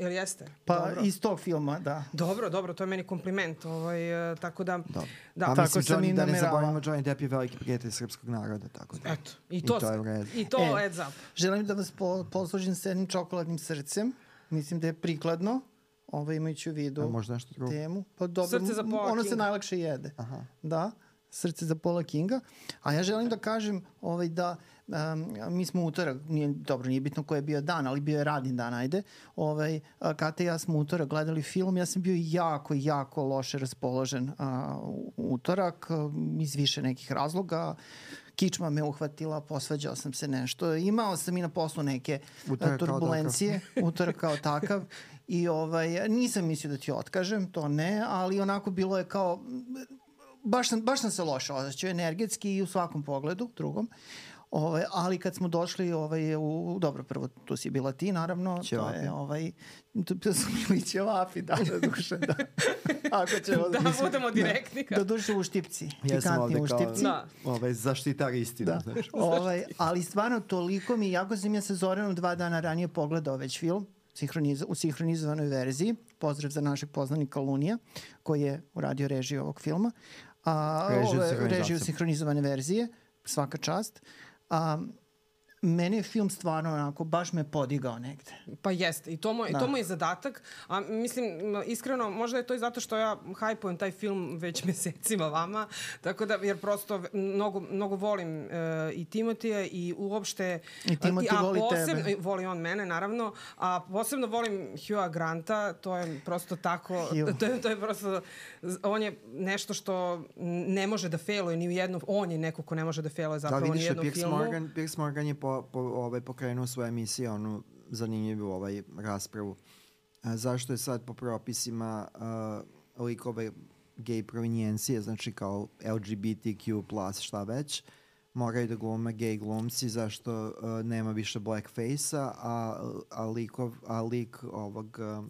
Jel jeste? Pa dobro. iz tog filma, da. Dobro, dobro, to je meni kompliment. Ovaj, uh, tako da... Dobro. Da, pa tako mislim, Johnny, da ne zaboravimo, Johnny Depp je veliki prijatelj srpskog naroda, tako da. Eto, i to, I to je. I to e, heads up. Želim da vas po, poslužim s jednim čokoladnim srcem. Mislim da je prikladno ovaj, imajući u vidu A možda nešto drugo. temu. Pa dobro, Srce za Paula ono Kinga. se najlakše jede. Aha. Da, srce za Paula Kinga. A ja želim da kažem ovaj, da um, mi smo utorak, nije, dobro, nije bitno ko je bio dan, ali bio je radni dan, ajde. Ovaj, Kate i ja smo utorak gledali film, ja sam bio jako, jako loše raspoložen uh, utorak iz više nekih razloga kičma me uhvatila, posvađao sam se nešto. Imao sam i na poslu neke utorak turbulencije, kao utorak kao takav. I ovaj, nisam mislio da ti otkažem, to ne, ali onako bilo je kao, baš sam, baš sam se loše osjećao energetski i u svakom pogledu, drugom. Ovaj, ali kad smo došli ovaj, u, dobro, prvo tu si bila ti naravno, Ćevapi. to je ovaj, tu su bili ćevapi, da, da duše, da. Ako ćemo, da, mislim, budemo direktni. Da, da duše u štipci, ja pikantni u štipci. Da. Ovaj, zaštitar istina. Da. Znači. ovaj, ali stvarno toliko mi, jako sam ja sa Zoranom dva dana ranije pogledao već film, sinhroniz, u sinhronizovanoj verziji, pozdrav za našeg poznanika Lunija, koji je uradio režiju ovog filma, a, ove, režiju sinhronizovane verzije, svaka čast. Um, mene je film stvarno onako, baš me podigao negde. Pa jeste, i to mu, da. to mu je zadatak, a mislim, iskreno, možda je to i zato što ja hajpujem taj film već mesecima vama, tako da, jer prosto mnogo, mnogo volim uh, i Timotija i uopšte... I Timoti a, voli posebno, tebe. Voli on mene, naravno, a posebno volim Hugha Granta, to je prosto tako, Hugh. to je, to je prosto, on je nešto što ne može da failuje ni u jednom, on je neko ko ne može da failuje da, zapravo da, ni u jednom filmu. Morgan, Pierce Morgan je po po, ovaj, pokrenuo svoje emisije, onu zanimljivu ovaj, raspravu. A, zašto je sad po propisima uh, likove gej provenijencije, znači kao LGBTQ šta već, moraju da glume gej glumci zašto uh, nema više blackface-a, a, a, likov, a lik ovog uh,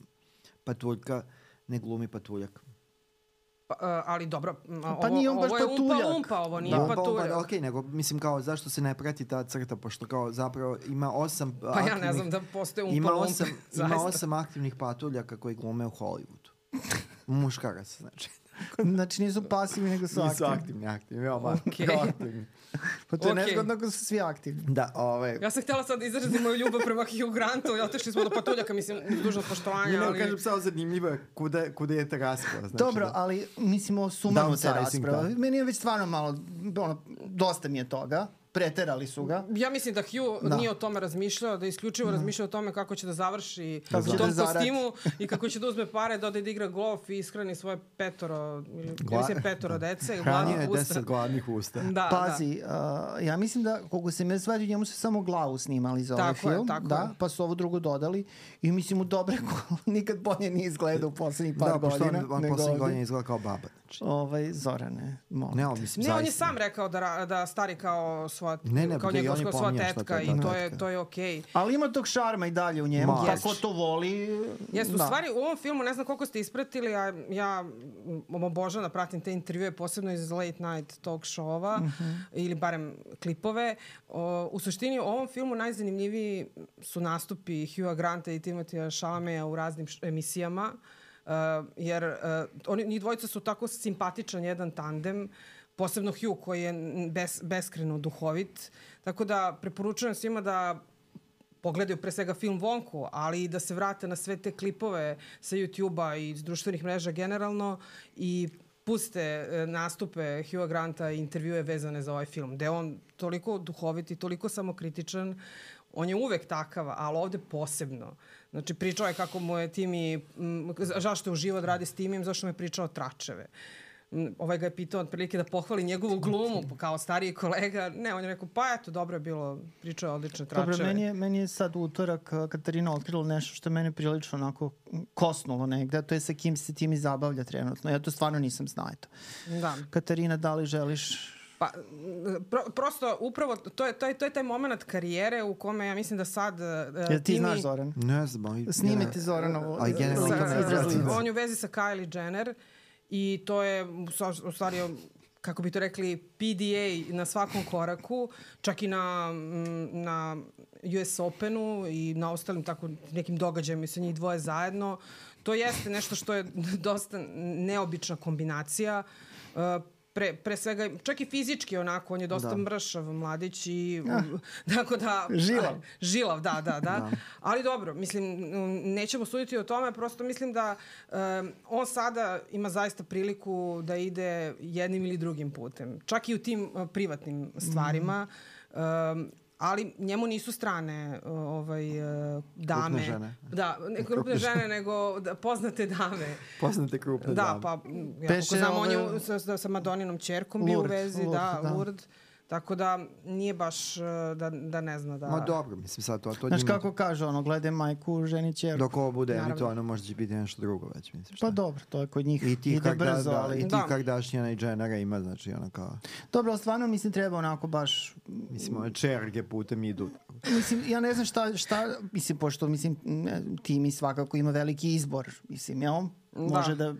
patuljka ne glumi patuljak. Pa, uh, ali dobro, ovo, pa nije on baš ovo je umpa umpa, ovo nije da. patuljak. Pa, ok, nego mislim kao zašto se ne prati ta crta, pošto kao zapravo ima osam Pa aktivnih, ja ne znam da postoje umpa ima osam, umpa, ima osam aktivnih patuljaka koji glume u Hollywoodu. Muškarac, znači. znači nisu pasivni, nego su aktivni. Nisu aktivni, aktivni, veoma okay. aktivni. Pa to je okay. nezgodno ako su svi aktivni. Da, ovaj... Ja sam htjela sad izraziti moju ljubav prema Hugh Grantu i otišli smo do patuljaka, mislim, dužnost poštovanja, ali... Ne, kažem samo zanimljivo kude, kude je ta rasprava. Znači, Dobro, da... ali mislimo sumanu te rasprava. Da. Meni je već stvarno malo, ono, dosta mi je toga preterali su ga. Ja mislim da Hugh da. nije o tome razmišljao, da isključivo da. razmišljao o tome kako će da završi kako u tom da kostimu i kako će da uzme pare, da ode da igra golf i ishrani svoje petoro, ili Gla... mislim petoro dece. Hranio je deset gladnih usta. Da, Pazi, da. Uh, ja mislim da, koliko se me svađa, njemu se samo glavu snimali za ovaj film. Je, tako da, je. pa su ovo drugo dodali i mislim u dobre nikad bolje nije izgledao u poslednjih par da, godina. Da, on, on poslednjih godina izgleda kao baba. Znači. Ovaj, Zorane, molim ne, on, mislim, ne, on je sam rekao da, da stari kao sva, ne, ne, kao njegov, kao sva tetka i to je, to je okej. Okay. Ali ima tog šarma i dalje u njemu, Ma. kako to voli. Jeste, da. u stvari u ovom filmu, ne znam koliko ste ispratili, a ja obožavam da pratim te intervjue, posebno iz late night talk show-ova, uh mhm. -huh. ili barem klipove. O, u suštini u ovom filmu najzanimljiviji su nastupi Hugha Granta i Timothea Chalamet u raznim emisijama. Uh, jer uh, oni, njih dvojica su tako simpatičan jedan tandem, posebno Hugh koji je bes, beskreno duhovit, tako da preporučujem svima da pogledaju pre svega film Vonku, ali i da se vrate na sve te klipove sa YouTube-a i društvenih mreža generalno i puste e, nastupe Hugha Granta i intervjue vezane za ovaj film, gde on toliko duhovit i toliko samokritičan, on je uvek takav, ali ovde posebno. Znači, pričao je kako mu je Timi, zašto je uživo da radi s Timim, zašto mu je pričao tračeve. Ovaj ga je pitao otprilike da pohvali njegovu glumu kao stariji kolega. Ne, on je rekao, pa eto, dobro je bilo, pričao je odlične tračeve. Dobro, meni je, meni je sad utorak Katarina otkrila nešto što je mene prilično onako kosnulo negde, to je sa kim se tim i zabavlja trenutno. Ja to stvarno nisam znao. Eto. Da. Katarina, da li želiš Pa, pro, prosto, upravo, to je, to, je, to je taj moment karijere u kome ja mislim da sad... Uh, Jel ti znaš Zoran? Ne znam. Snimite Zoranovo. Ali generalno. On je u vezi sa Kylie Jenner i to je u stvari kako bi to rekli, PDA na svakom koraku, čak i na, na US Openu i na ostalim tako nekim događajima sa njih dvoje zajedno. To jeste nešto što je dosta neobična kombinacija. Uh, pre, pre svega, čak i fizički onako, on je dosta da. mršav mladić i ja. tako da... Žilav. žilav, da, da, da, da. Ali dobro, mislim, nećemo suditi o tome, prosto mislim da um, on sada ima zaista priliku da ide jednim ili drugim putem. Čak i u tim uh, privatnim stvarima. Mm. Um, ali njemu nisu strane ovaj dame. Krupne žene. Da, ne krupne žene, nego da, poznate dame. Poznate krupne da, dame. Da, pa ja Peše, znam, ove... on je sa, sa Madoninom čerkom bio u vezi, Lourdes, da, da, Lourdes. Tako da nije baš uh, da, da ne zna da... Ma dobro, mislim sad to... to Znaš njima... kako kaže ono, gledaj majku, ženi čerku. Dok ovo bude emitovano, možda će biti nešto drugo već, mislim. Šta? Pa dobro, to je kod njih I ti ide brzo, da, ali... I ti da. Kardashiana i Jennera ima, znači ono kao... Dobro, stvarno mislim treba onako baš... Mislim, ove čerge putem idu. mislim, ja ne znam šta, šta, mislim, pošto mislim, ti mi svakako ima veliki izbor, mislim, jel? Da. Može da...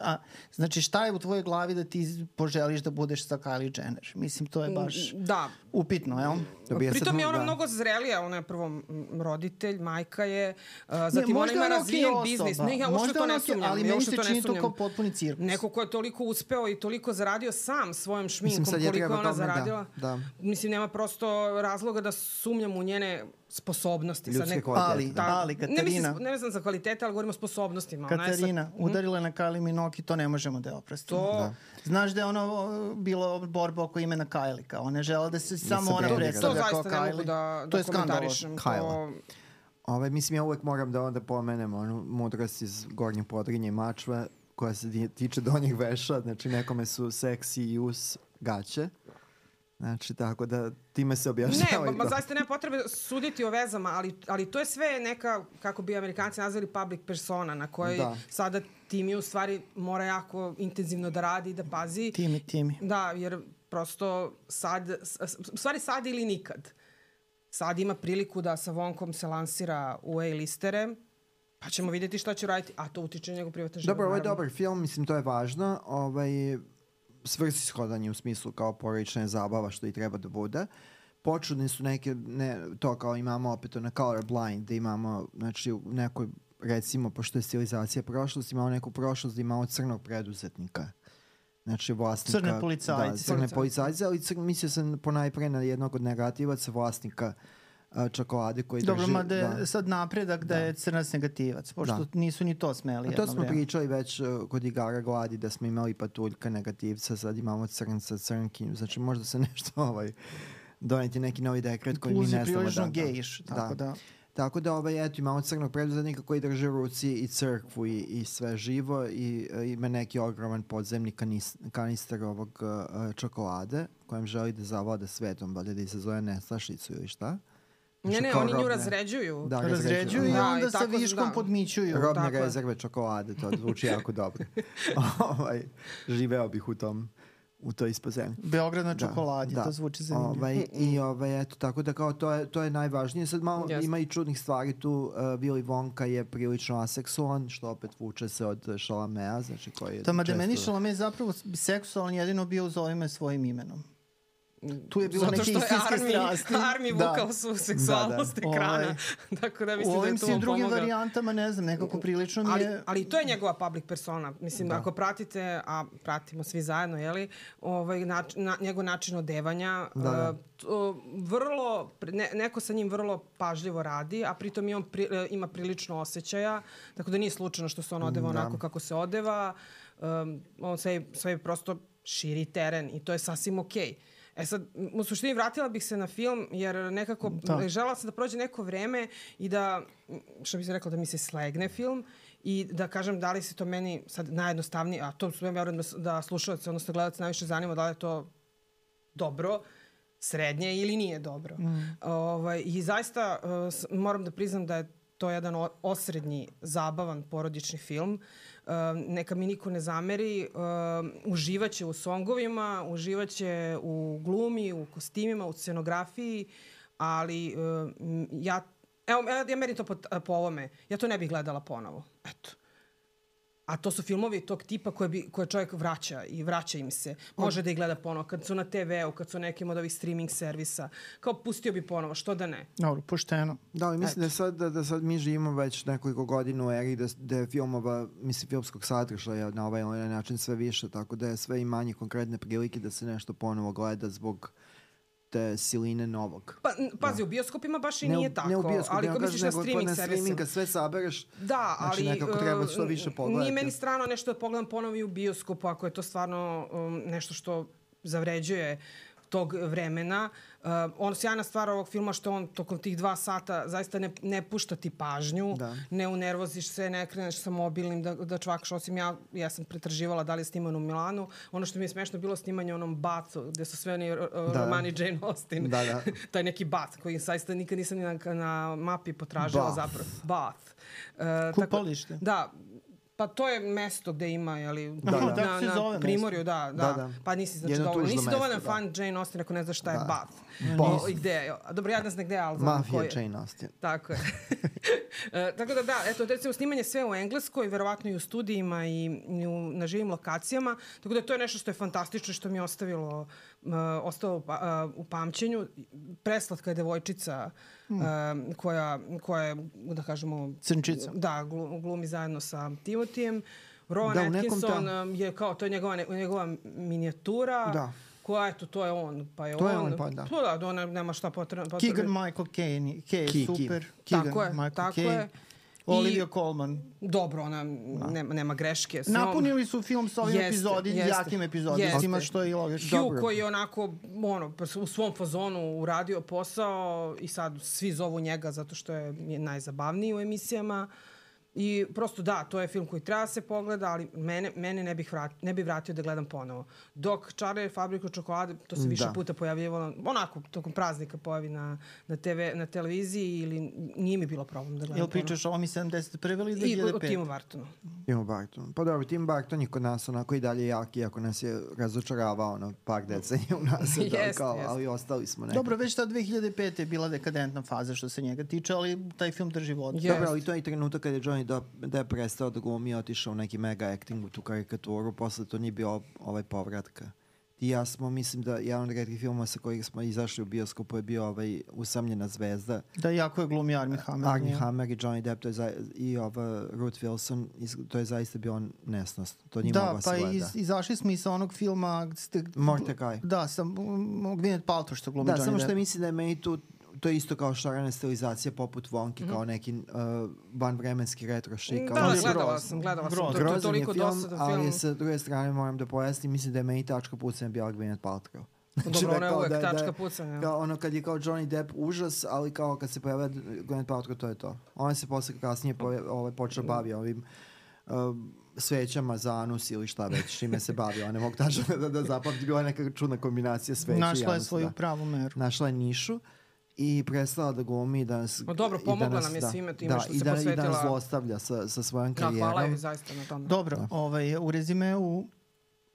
A, znači, šta je u tvojoj glavi da ti poželiš da budeš sa Kylie Jenner? Mislim, to je baš da. upitno, jel? Da Pritom je ona da. mnogo zrelija, ona je prvo roditelj, majka je, uh, zatim ne, ona ima razvijen okay biznis. Ne, ja uopšte to ne sumnjam. Ali meni se čini to kao potpuni cirkus. Neko ko je toliko uspeo i toliko zaradio sam svojom šminkom, Mislim, koliko je ona da. zaradila. Da, da. Mislim, nema prosto razloga da sumnjam u njene sposobnosti. Ljudske neko, ali, ta, ali, Katarina... Ne, mislim, ne znam za kvalitete, ali govorimo o sposobnostima. Katarina, sa, udarila na Kylie Minoki, to ne možemo da oprostimo. To... Da. Znaš da je ono bilo borba oko imena Kylie, kao ona žela da se da samo ona predstavlja kao Kylie. To zaista ne mogu da, da to je komentarišem. To... Ove, mislim, ja uvek moram da onda pomenem onu mudrost iz Gornje Podrinje i Mačve, koja se tiče donjih veša, znači nekome su seksi i us gaće, Znači, tako da time se objašnjava. Ne, ma, ma zaista nema potrebe suditi o vezama, ali, ali to je sve neka, kako bi amerikanci nazvali public persona, na kojoj da. sada Timi u stvari mora jako intenzivno da radi i da pazi. Timi, Timi. Da, jer prosto sad, u stvari sad ili nikad. Sad ima priliku da sa Vonkom se lansira u A-listere, pa ćemo videti šta će raditi, a to utiče na njegov privatni život. Dobro, ovo je dobar film, mislim, to je važno. Ovaj, svrsishodan je u smislu kao porodična zabava što i treba da bude. Počudne su neke, ne, to kao imamo opet na colorblind, da imamo, znači, u nekoj, recimo, pošto je stilizacija prošlosti, imamo neku prošlost da imamo crnog preduzetnika. Znači vlasnika... Crne policajce. Da, crne policajce, ali cr, mislio sam ponajpre na jednog od negativaca vlasnika a, čokolade koji Dobro, drži... Dobro, mada je da. sad napredak da, da je crnac negativac, pošto da. nisu ni to smeli. A to smo vreme. pričali već uh, kod igara gladi da smo imali patuljka negativca, sad imamo crnca, crnkinju, znači možda se nešto ovaj, doneti neki novi dekret koji Plus mi ne znamo da... Plus gejiš, tako da. da. Tako da ovaj, eto, imamo crnog preduzetnika koji drži u ruci i crkvu i, i sve živo i uh, ima neki ogroman podzemni kanis, kanister ovog uh, čokolade kojem želi da zavlada svetom, valjda da se zove Nestašicu ili šta. Ne, ne, oni nju razređuju. Da, razređuju i da, onda i sa viškom da. podmićuju. Robne rezerve čokolade, to zvuči jako dobro. ovaj, živeo bih u tom u toj ispozemlji. Beograd na da, čokoladi, da, to zvuči zanimljivo. Ovaj, I ovaj, eto, tako da kao to je, to je najvažnije. Sad malo yes. ima i čudnih stvari tu. Uh, Willy Wonka je prilično aseksualan, što opet vuče se od Šalamea, znači koji je... Tamo da meni Šalame zapravo seksualan jedino bio za ovime svojim imenom. Tu je bilo Zato neke istinske armi, strasti. Armi da. vukao su seksualnost da, da. ekrana. Ovaj, Tako da mislim u ovim da je to drugim pomoga. varijantama, ne znam, nekako prilično mi je... Ali, ali to je njegova public persona. Mislim, da. ako pratite, a pratimo svi zajedno, jeli, ovaj, nač, na, njegov način odevanja, da, da. Uh, to, vrlo, ne, neko sa njim vrlo pažljivo radi, a pritom i on pri, uh, ima prilično osjećaja, tako da nije slučajno što se on odeva da. onako kako se odeva. Um, on sve, sve prosto širi teren i to je sasvim okej. Okay E sad, u suštini vratila bih se na film, jer nekako da. žela sam da prođe neko vreme i da, što bi se rekla, da mi se slegne film i da kažem da li se to meni sad najjednostavnije, a to su ja verujem da, da slušalci, odnosno gledalci najviše zanima da li je to dobro, srednje ili nije dobro. Mm. Ovaj, I zaista uh, moram da priznam da je to jedan osrednji, zabavan porodični film. Uh, neka mi niko ne zameri, uh, uživaće u songovima, uživaće u glumi, u kostimima, u scenografiji, ali uh, ja, evo, ja merim to po, po ovome, ja to ne bih gledala ponovo. Eto. A to su filmovi tog tipa koje, bi, koje čovjek vraća i vraća im se. Može da ih gleda ponovo. Kad su na TV-u, kad su nekim od ovih streaming servisa. Kao pustio bi ponovo, što da ne? Dobro, pošteno. Da, ali mislim da sad, da, da sad mi živimo već nekoliko godina u eri da, da je filmova, mislim, filmskog sadržaja na ovaj, način sve više, tako da je sve i manje konkretne prilike da se nešto ponovo gleda zbog te siline novog. Pa, pazi, da. u bioskopima baš i ne, nije tako. Ne u bioskopima, ali ako misliš na streaming servisima. streaming, sve sabereš, da, znači ali, nekako treba što više pogledati. Nije meni strano nešto da pogledam ponovi u bioskopu, ako je to stvarno um, nešto što zavređuje tog vremena. Uh, on sjajna stvar ovog filma što on tokom tih dva sata zaista ne, ne pušta ti pažnju, da. ne unervoziš se, ne kreneš sa mobilnim da, da čvakaš, osim ja, ja sam pretraživala da li je sniman u Milanu. Ono što mi je smešno bilo snimanje onom Bacu, gde su sve oni uh, da. romani Jane Austen. Da, da. Taj neki Bath koji zaista nikad nisam ni na, na mapi potražila Bath. zapravo. Bath. Uh, Kupalište. Tako, da, Pa to je mesto gde ima, jeli, da, da. na, na, na Primorju, da, da, da, da. Pa nisi znači dovoljno, nisi dovoljno da. fan Jane Austen ako ne znaš šta je da. Bath. I gde je, dobro, ja ne znam gde je, ali znam Mafia je. Jane Austen. Tako je. e, tako da da, eto, recimo snimanje sve u Engleskoj, verovatno i u studijima i, i u, na živim lokacijama, tako da to je nešto što je fantastično, što mi je ostavilo, uh, ostalo uh, u pamćenju. Preslatka je devojčica uh, koja, koja je, da kažemo... Crnčica. Da, glumi zajedno sa Timotijem. Rowan da, Atkinson ta... je kao, to je njegova, njegova minijatura. Da ko eto, to je on, pa je to on. je on, pa da. To da, da nema šta potrebno. Keegan Michael Kane, Kane, super. Keegan tako je, Michael tako Kane. je. Olivia I, Colman. Dobro, ona da. nema, nema greške. Sve Napunili su film sa ovim jeste, epizodi, jeste, jakim epizodima, jeste. što je i logično. Hugh koji je onako ono, u svom fazonu uradio posao i sad svi zovu njega zato što je najzabavniji u emisijama. Uh, I prosto da, to je film koji treba da se pogleda, ali mene, mene ne, bih vrat, ne bih vratio da gledam ponovo. Dok Charlie fabriku čokolade, to se više da. puta pojavljivalo, onako, tokom praznika pojavi na, na, TV, na televiziji ili nije mi bilo problem da gledam Jel pričaš o ovom 71. ili 2005? I o Timu Bartonu. Timu Bartonu. Pa dobro, Tim Barton je kod nas onako i dalje jak, iako nas je razočaravao ono, par decenija u nas, da, kao, jest. ali ostali smo nekako. Dobro, već ta 2005. je bila dekadentna faza što se njega tiče, ali taj film drži vodu. Dobro, ali to je i trenutak kada je Johnny da, da je prestao da glumi, otišao u neki mega acting u tu karikaturu, posle to nije bio ovaj povratka. I ja smo, mislim da jedan od redkih filmova sa kojih smo izašli u bioskopu je bio ovaj Usamljena zvezda. Da, jako je glumi Armie Hammer. Armie Hammer i Johnny Depp to je za, i ova Ruth Wilson, to je zaista bio nesnost. To nije da, mogla pa iz, izašli smo i sa onog filma... Ste. Da, sa Gwyneth Paltrow što glumi da, Johnny Depp. Da, samo što mislim da je meni tu to je isto kao šarana stilizacija poput Vonki, mm -hmm. kao neki uh, vanvremenski retro šik. Da, da, gledala sam, gledala sam. To, to je toliko film, dosta film. Ali sa druge strane moram da pojasnim, mislim da je meni tačka pucanja bila Gwyneth Paltrow. Znači, Dobro, ona je uvek da, tačka da, pucanja. Kao ono kad je kao Johnny Depp užas, ali kao kad se pojavlja Gwyneth Paltrow, to je to. Ona se posle kasnije ovaj, počeo bavi ovim uh, svećama za anus ili šta već, čime se bavi. Ona mogu tačno da, da zapamti, bila neka čudna kombinacija sveća Našla i anus. Našla je svoju da. pravu meru. Našla je nišu. Uh, i prestala da glumi da nas... No dobro, pomogla nam je da, svime time da, što i se da, posvetila. I da nas zlostavlja sa, sa svojom karijerom. Da, hvala je zaista na tome. Dobro, da. ovaj, u rezimeu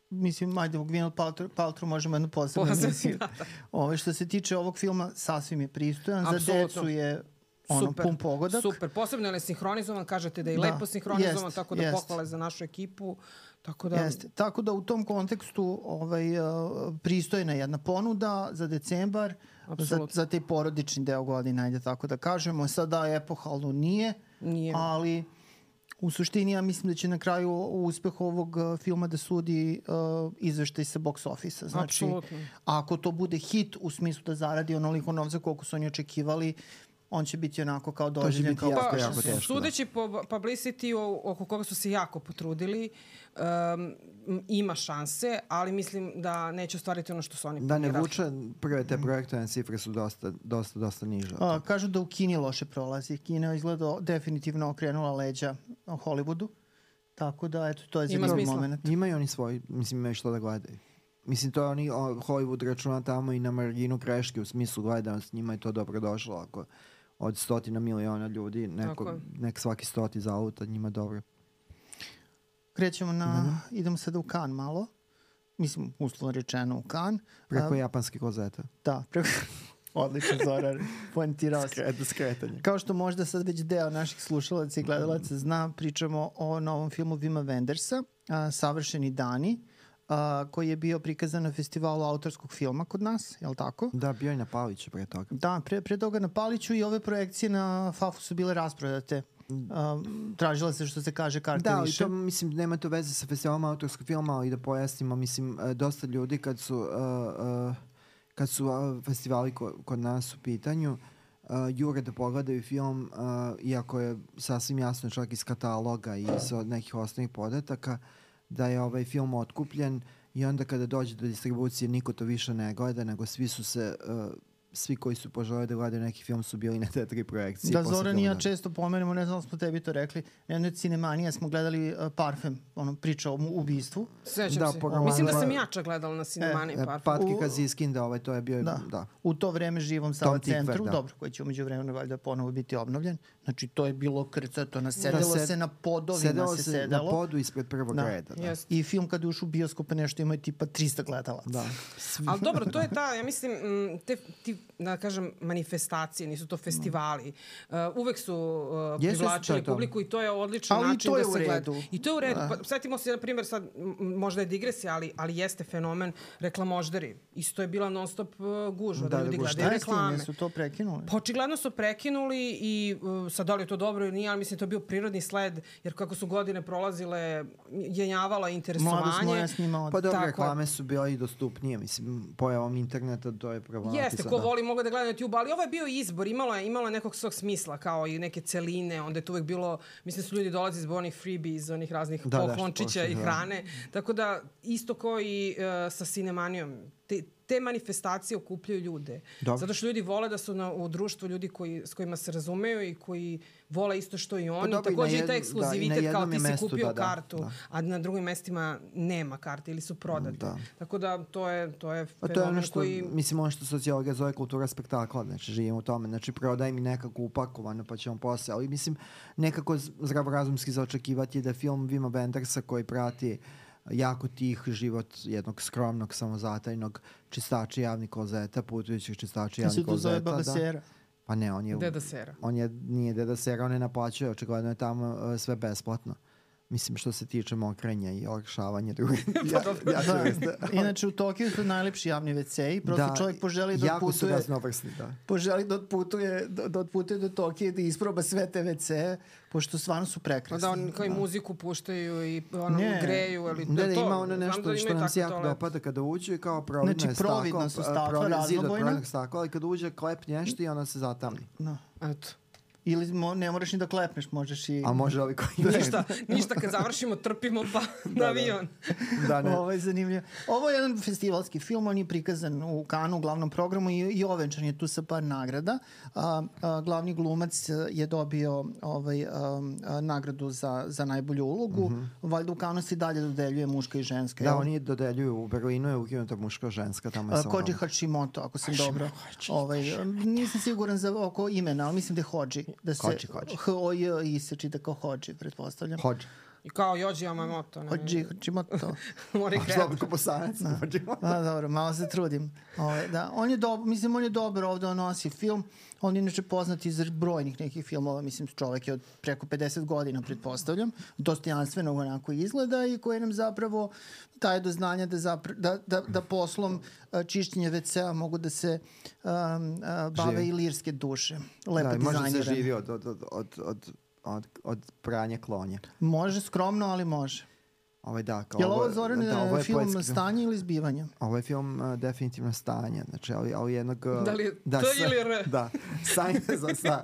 mislim, ajde, u Gwyneth Paltrow, Paltrow možemo jednu posebnu emisiju. Da, da. Ove, ovaj, što se tiče ovog filma, sasvim je pristojan. Absolutno. Za decu je ono, super, pun pogodak. Super, posebno je sinhronizovan, kažete da je da, lepo sinhronizovan, jest, tako da jest. pohvale za našu ekipu. Tako da... Jeste. Tako da u tom kontekstu ovaj, uh, pristojna jedna ponuda za decembar, za, za te porodični deo godine, ajde tako da kažemo. Sada epohalno nije, nije. ali u suštini ja mislim da će na kraju uspeh ovog uh, filma da sudi uh, izveštaj sa box office-a. Znači, Absolutno. ako to bude hit u smislu da zaradi onoliko novca koliko su oni očekivali, on će biti onako kao doživljen kao jako, pa, jako teško, sudeći po publicity oko koga su se jako potrudili, um, ima šanse, ali mislim da neće ostvariti ono što su oni Da ne vuče, prve te projektovane cifre su dosta, dosta, dosta niže. A, kažu da u Kini loše prolazi. Kina je izgleda definitivno okrenula leđa Hollywoodu. Tako da, eto, to je zanimljiv moment. Imaju oni svoj, mislim, imaju što da gledaju. Mislim, to je oni, o, Hollywood računa tamo i na marginu greške u smislu gledanost, njima je to dobro došlo ako od stotina miliona ljudi, neko, nek svaki stoti zauta, njima dobro. Krećemo na, mm -hmm. idemo sada u kan malo. Mislim, uslovno rečeno u kan. Preko uh, japanskih kozeta. Da, preko... Odlično, Zoran. Poentirao se. skretanje. Kao što možda sad već deo naših slušalaca i gledalaca zna, pričamo o novom filmu Vima Wendersa, a, Savršeni dani, a, koji je bio prikazan na festivalu autorskog filma kod nas, je li tako? Da, bio je na Paliću pre toga. Da, pre, pre toga na Paliću i ove projekcije na FAF-u su bile rasprodate. Um, tražila se što se kaže karte da, više. Da, to mislim nema to veze sa festivalom autorskog filma, ali da pojasnimo, mislim, e, dosta ljudi kad su uh, uh, kad su uh, festivali ko, kod nas u pitanju, uh, jure da pogledaju film, uh, iako je sasvim jasno čak iz kataloga i iz nekih osnovnih podataka, da je ovaj film otkupljen i onda kada dođe do distribucije niko to više ne gleda, nego svi su se uh, svi koji su poželeli da gledaju neki film su bili na te tri projekcije. Da, Zoran i ja često pomenemo, ne znam da smo tebi to rekli, na jednoj cinemanija smo gledali uh, Parfem, ono, priča o ubistvu. Sećam da, se. Mislim da sam jača gledala na cinemaniji e, Parfem. Patki Kaziskin, da, ovaj, to je bio, da. da. U to vreme živom Sava centru, da. dobro, koji će umeđu vremenu valjda ponovo biti obnovljen. Znači, to je bilo krcato, nasedelo da, sed, se na podovima sedelo se sedelo. na podu ispred prvog da. reda. Da. Yes. I film kada uš u bioskope nešto ima tipa 300 gledalaca. Da. Ali dobro, to je ta, ja mislim, te, ti da kažem, manifestacije, nisu to festivali. Uh, uvek su uh, privlačili publiku i to je odličan ali način da se gleda. I to je u redu. Da. Pa, setimo se, na primjer, sad, možda je digresija, ali, ali jeste fenomen reklamožderi. Isto je bila non stop uh, gužva, da, da ljudi da, gledaju reklame. su to prekinuli? Pa očigledno su prekinuli i uh, sad da li je to dobro ili nije, ali mislim to je bio prirodni sled, jer kako su godine prolazile, jenjavala interesovanje. Mladost moja snimala. Pa dobro, reklame su bile i dostupnije, mislim, pojavom interneta to je problematično. Jeste, ko voli mogu da gleda na YouTube, ali ovo je bio izbor, imalo je, imalo je nekog svog smisla, kao i neke celine, onda je to uvek bilo, mislim da su ljudi dolazi zbog onih freebies, onih raznih da, poklončića da, i hrane, da. tako da isto kao i uh, sa Cinemanijom, te, te manifestacije okupljaju ljude. Dobro. Zato što ljudi vole da su na, u društvu ljudi koji, s kojima se razumeju i koji vole isto što i oni. Pa Takođe i taj ekskluzivitet da, kao ti si kupio da, da, kartu, da. a na drugim mestima nema karte ili su prodate. Da. Tako da to je, to je pa to je ono što, koji... Mislim, ono što sociologa zove kultura spektakla, znači živimo u tome. Znači, prodaj mi nekako upakovano pa ćemo posle. Ali mislim, nekako zdravorazumski zaočekivati da film Vima Wendersa koji prati jako tih život jednog skromnog, samozatajnog čistača javnih klozeta, putujućih čistača javnih klozeta. Se to zove Baba da. Sera? Pa ne, on je... Deda Sera. On je, nije Deda Sera, on je naplaćuje, očigledno je tamo uh, sve besplatno. Mislim, što se tiče mokrenja i olakšavanja drugih. ja, ja, da, da. Inače, u Tokiju su najlepši javni WC i prosto da, čovjek poželi da jako su raznovrsni, da. Poželi da otputuje, da, da otputuje do Tokije da isproba sve te WC, pošto stvarno su prekrasni. Pa da, oni kao i da. muziku puštaju i ono ne, greju, ali da, da, to, ima ono nešto da što nam se jako dopada kada uđe, kao providno znači, je staklo. Znači, providno su stakla, raznobojna. stakla, ali kada uđe klep nešto i ona se zatamni. No. Eto. Ili mo, ne moraš ni da klepneš, možeš i... A može ovi koji... ništa, ništa, kad završimo trpimo pa da, na avion. Da, da ne. Ovo je zanimljivo. Ovo je jedan festivalski film, on je prikazan u Kanu u glavnom programu i, i ovenčan je tu sa par nagrada. A, a, glavni glumac je dobio ovaj, a, a, nagradu za, za najbolju ulogu. Mm -hmm. Valjda u Kanu se dalje dodeljuje muška i ženska. Da, oni dodeljuju u Berlinu je ukinuta muška i ženska. Tamo je Koji Hashimoto, ako sam Hashimoto, dobro. Hashimoto, ovaj, nisam siguran za oko imena, ali mislim da je Hođi da se hođi, hođi. H O J I se čita kao hođi, pretpostavljam. Hođi. I kao Jođi Yamamoto. Ne? Hođi, hođi moto. Mori krenuti. Kao bosanac. Da. A, dobro, malo se trudim. Ove, ovaj, da, on je dobro, mislim, on je dobro ovde on nosi film. On je inače poznat iz brojnih nekih filmova, mislim, čovek je od preko 50 godina, pretpostavljam, dostojanstveno onako izgleda i koje nam zapravo daje do znanja da, zapra, da, da, da poslom čišćenja WC-a mogu da se um, bave Živi. i lirske duše. Lepo da, može se živi od, od, od, od, od, od, od pranja klonja. Može skromno, ali može. Ovaj, da, kao je li ovo Zoran da, ovo je film poetski... stanje ili zbivanje? Ovo je film uh, definitivno stanje, znači, ali, ali jednog... Uh, da li da, to sa, ili R? Da, sa, sa,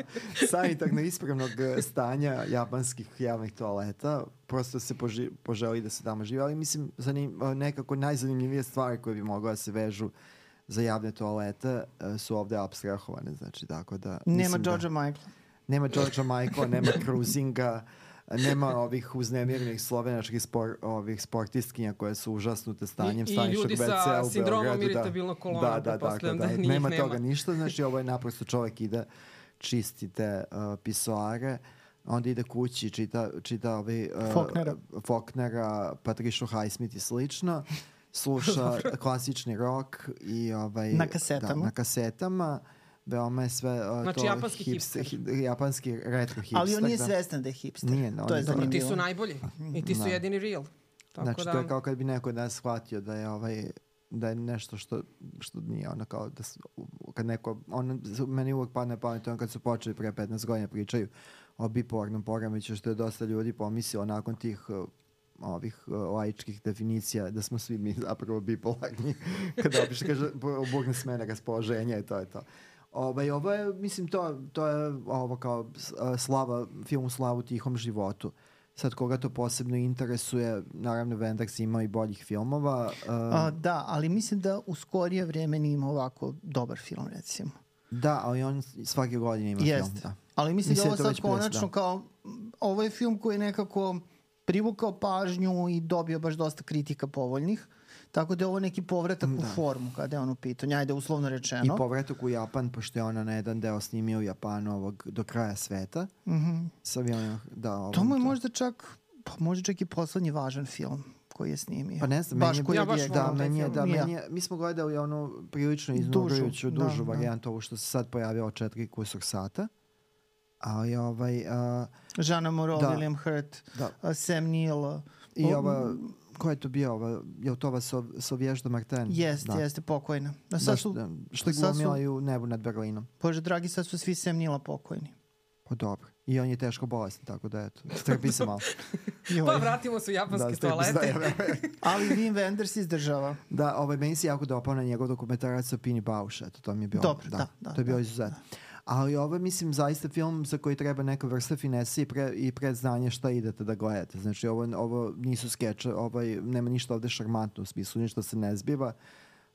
sanitarno ispravnog stanja japanskih javnih toaleta, prosto se poži, poželi da se tamo žive, ali mislim, zanim, nekako najzanimljivije stvari koje bi mogla da se vežu za javne toalete uh, su ovde abstrahovane, znači, tako da... Nema George'a da, Michaela. Nema George'a Michaela, nema cruisinga, nema ovih uznemirnih slovenačkih spor, ovih sportistkinja koje su užasnute stanjem I, stanišnog u Beogradu. I ljudi sa sindromom irittabilnog kolona, da, da, da, da, da, da, nema toga ništa, znači ovo je naprosto čovek ide čisti te uh, pisoare, onda ide kući, čita, čita ovi, uh, Faulknera. Faulknera, Patricia Highsmith i slično, sluša klasični rock i ovaj, na kasetama. Da, na kasetama veoma je sve uh, znači, to japanski hipster. hipster. japanski retro hipster. Ali on nije da. svestan da je hipster. Nije, no, to je zanimljivo. Ti su najbolji i ti su da. jedini real. Tako znači, da... to je kao kad bi neko da shvatio da je ovaj da je nešto što, što nije ono kao da su, kad neko, on, meni uvek padne pamet on kad su počeli pre 15 godina pričaju o bipolarnom poremeću što je dosta ljudi pomislilo nakon tih uh, ovih uh, laičkih definicija da smo svi mi zapravo bipolarni kada opiše kaže obugne smene raspoloženja i to je to. Ovaj, ovo je, mislim, to, to je ovo kao slava, film u slavu tihom životu. Sad, koga to posebno interesuje, naravno Wenders ima i boljih filmova. Uh, A, da, ali mislim da u skorije vreme nije ima ovako dobar film, recimo. Da, ali on svake godine ima Jest. film. Da. Ali mislim, mislim da ovo sad konačno da. kao, ovo je film koji je nekako privukao pažnju i dobio baš dosta kritika povoljnih. Tako da je ovo neki povratak da. u formu kada je on u pitanju, ajde uslovno rečeno. I povratak u Japan, pošto je ona na jedan deo snimio u Japanu ovog do kraja sveta. Mm -hmm. Sa avionima, da. Ovom, to mu je možda čak, pa možda čak i poslednji važan film koji je snimio. Pa ne znam, baš meni je, ja baš da, meni je, da, meni je, mi smo gledali onu prilično iznurujuću, dužu, dužu da, da. varijantu, da. ovo što se sad pojavio četiri kusog sata. Ali ovaj... Uh, Žana Moreau, da, William Hurt, da. uh, Sam Neill. I ova ko je to bio, ova, je to ova Sov, Sovježda Marten? Jeste, da. jeste, pokojna. Da, sad su, da, što je glumila su, u nebu nad Berlinom. Bože, dragi, sad su svi sem Nila pokojni. Pa dobro. I on je teško bolestan, tako da eto, strpi se malo. pa vratimo se u japanske da, toalete. Da, Ali Wim Wenders izdržava. Da, ovaj, meni se jako dopao na njegov dokumentarac sa Pini Bausch, eto, to mi je bilo. Dobro, da, da, da to je bilo da, izuzetno. Da. Ali ovo je, mislim, zaista film za koji treba neka vrsta finese i, pre, i predznanje šta idete da gledate. Znači, ovo, ovo nisu skeče, ovaj, nema ništa ovde šarmantno u smislu, ništa se ne zbiva.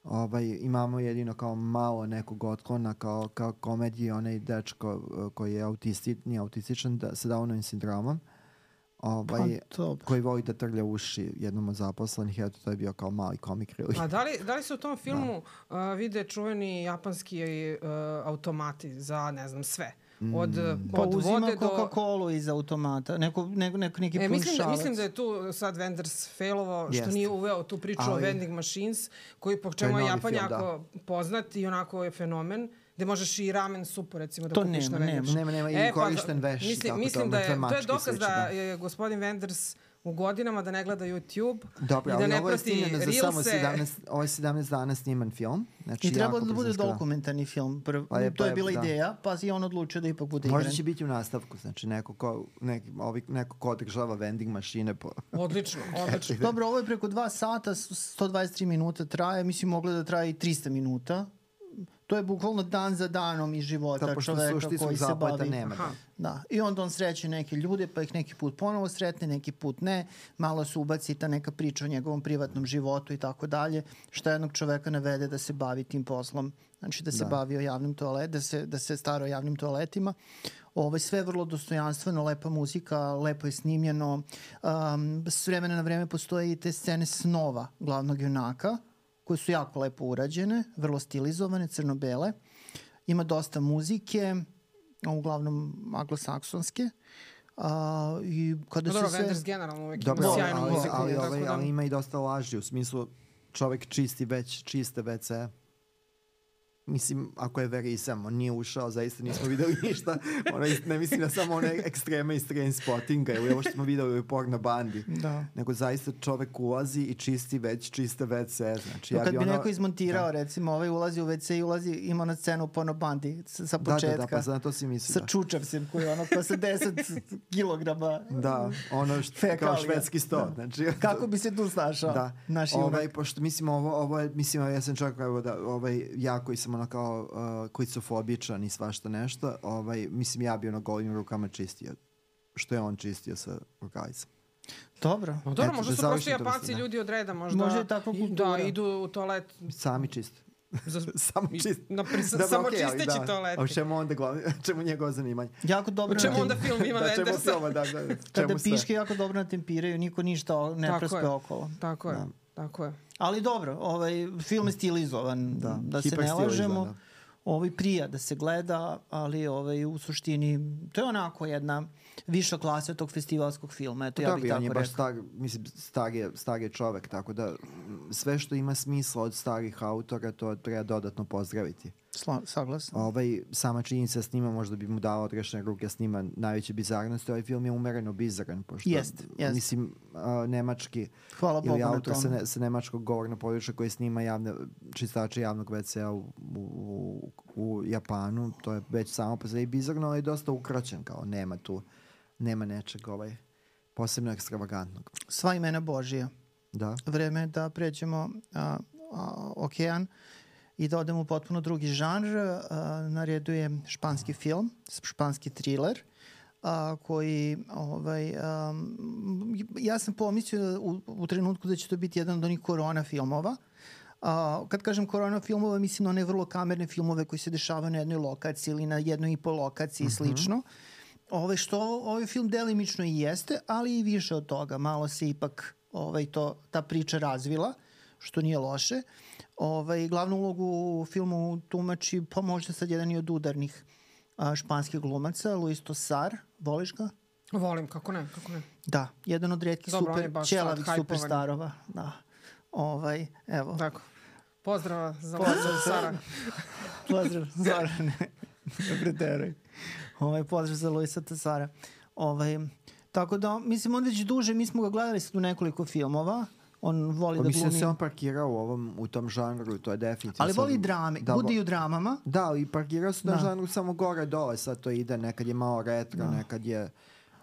Ovaj, imamo jedino kao malo nekog otklona kao, kao komediji, onaj dečko eh, koji je autisti, nije autističan da, sa Downovim sindromom ovaj, pa, koji voli da trlja uši jednom od zaposlenih, eto to je bio kao mali komik really. A da li, da li se u tom filmu da. uh, vide čuveni japanski uh, automati za, ne znam, sve? Od, mm. pa od uzima vode do... Coca-Cola iz automata, neko, neko, neko, neki e, mislim da, mislim da je tu sad Wenders failovo što Jest. nije uveo tu priču Ali, o vending machines, koji po čemu je Japan jako da. poznat i onako je fenomen gde možeš i ramen supu recimo da to kupiš nema, na nema, nema, nema, i e, pa, korišten veš. Mislim, mislim da je, to je dokaz da je gospodin Wenders u godinama da ne gleda YouTube Dobro, i da ne prati Reelse. Za samo 17, ovo je 17 dana sniman film. Znači, I trebalo da bude dokumentarni film. Prv, pa je, to je pa bila da. ideja, pa je on odlučio da ipak bude Možda će biti u nastavku, znači neko ko, neki, ovi, neko ko održava vending mašine. Po... Odlično, odlično. Dobro, ovo je preko dva sata, 123 minuta traje, mislim moglo da traje i 300 minuta to je bukvalno dan za danom iz života da, čoveka koji se bavi. Nema, da. da. I onda on sreće neke ljude, pa ih neki put ponovo sretne, neki put ne. Malo se ubaci ta neka priča o njegovom privatnom životu i tako dalje, što jednog čoveka navede da se bavi tim poslom. Znači da se da. bavi o javnim toaletima, da se, da se stara o javnim toaletima. Ovo ovaj, sve vrlo dostojanstveno, lepa muzika, lepo je snimljeno. Um, s vremena na vreme postoje i te scene snova glavnog junaka, koje su jako lepo urađene, vrlo stilizovane, crno-bele. Ima dosta muzike, uglavnom anglosaksonske. Uh, i kada no, dobro, se sve... generalno uvek dobro, ima sjajnu ali, muziku. Ali, ali, ali, da... ali ima i dosta laži, u smislu čovek čisti već, čiste WC. Mislim, ako je verisam, on nije ušao, zaista nismo videli ništa. Ono, ne mislim na samo one ekstreme iz train spottinga ili ovo što smo videli u porno bandi. Da. Nego zaista čovek ulazi i čisti već čiste WC. Znači, to ja kad bi, ono, neko izmontirao, da. recimo, ovaj ulazi u WC i ulazi, ima na scenu u porno bandi sa, sa početka. Da, da, da, pa znam, to si misli. Sa da. čučavsim koji je ono pa sa 10 kilograma Da, ono što, kao švedski sto. Da. Znači, Kako bi se tu snašao Da. naš ovaj, junak? pošto mislim ovo, ovo je, mislim ja sam čak evo da ovaj ja koji sam ono kao uh, klicofobičan i svašta nešto, ovaj mislim ja bi ono golim rukama čistio što je on čistio sa rukavicama. Dobro. No, dobro, Eto, možda da su prošli Japanci da. ljudi od reda, možda. Možda je takva i- kultura. Da, idu u toalet. Sami čist. Za, Samo čist. Na, pri, Dobro, samo ali čisteći da. toaleti. A u čemu onda glavni, čemu njegovo zanimanje? Jako dobro. U čemu onda film ima da, čemu Wendersa? filma, da, da, da, Kada čemu sve? piške jako dobro natempiraju, niko ništa ne Tako prespe je. okolo. Tako je, Da. Tako je. Ali dobro, ovaj, film je stilizovan, da, da se ne lažemo. da. Ovaj prija da se gleda, ali ovaj u suštini to je onako jedna viša klasa tog festivalskog filma. Eto ja Dobro, bih i on tako je rekao. baš star, mislim, star je, star je čovek, tako da sve što ima smisla od starih autora, to treba dodatno pozdraviti. Sla, saglasan. Ovaj, sama činjenica snima možda bi mu dala odrešene ruke snima najveće bizarnosti. Ovaj film je umereno bizaran, pošto, Jest, jest. mislim, a, nemački Hvala Bogu ili na autor sa, ne, sa nemačkog govornog područja koji snima javne, čistače javnog WC-a u, u, u, Japanu, to je već samo po sebi bizarno, ali dosta ukraćen, kao nema tu, nema nečeg ovaj, posebno ekstravagantnog. Sva imena Božija. Da. Vreme da pređemo a, a, okean i da odemo u potpuno drugi žanr. Na redu je španski film, španski thriller a, koji ovaj, um, ja sam pomislio u, u trenutku da će to biti jedan od onih korona filmova. A, kad kažem korona filmova, mislim na one vrlo kamerne filmove koji se dešavaju na jednoj lokaciji ili na jednoj i po lokaciji i slično. Ove, što ovaj film delimično i jeste, ali i više od toga. Malo se ipak ovaj, to, ta priča razvila, što nije loše. Ovaj, glavnu ulogu u filmu tumači, pa možda sad jedan i od udarnih a, španskih glumaca, Luis Tosar. Voliš ga? Volim, kako ne, kako ne. Da, jedan od redkih Dobro, super, ćelavih hypovan. superstarova. Da. Ovaj, evo. Tako. Pozdrav za Pozdrav. Sara. Pozdrav, Zorane. ne preteruj. Ovaj, pozdrav za Luisa Tasara. Ovaj, tako da, mislim, on već duže, mi smo ga gledali sad u nekoliko filmova. On voli Pa da mislim da glumi. se on parkirao u, ovom, u tom žanru, to je definitivno. Ali voli drame. Da, Bude vo- i u dramama. Da, ali parkirao se na Da. žanru samo gore dole, sad to ide, nekad je malo retro, nekad je...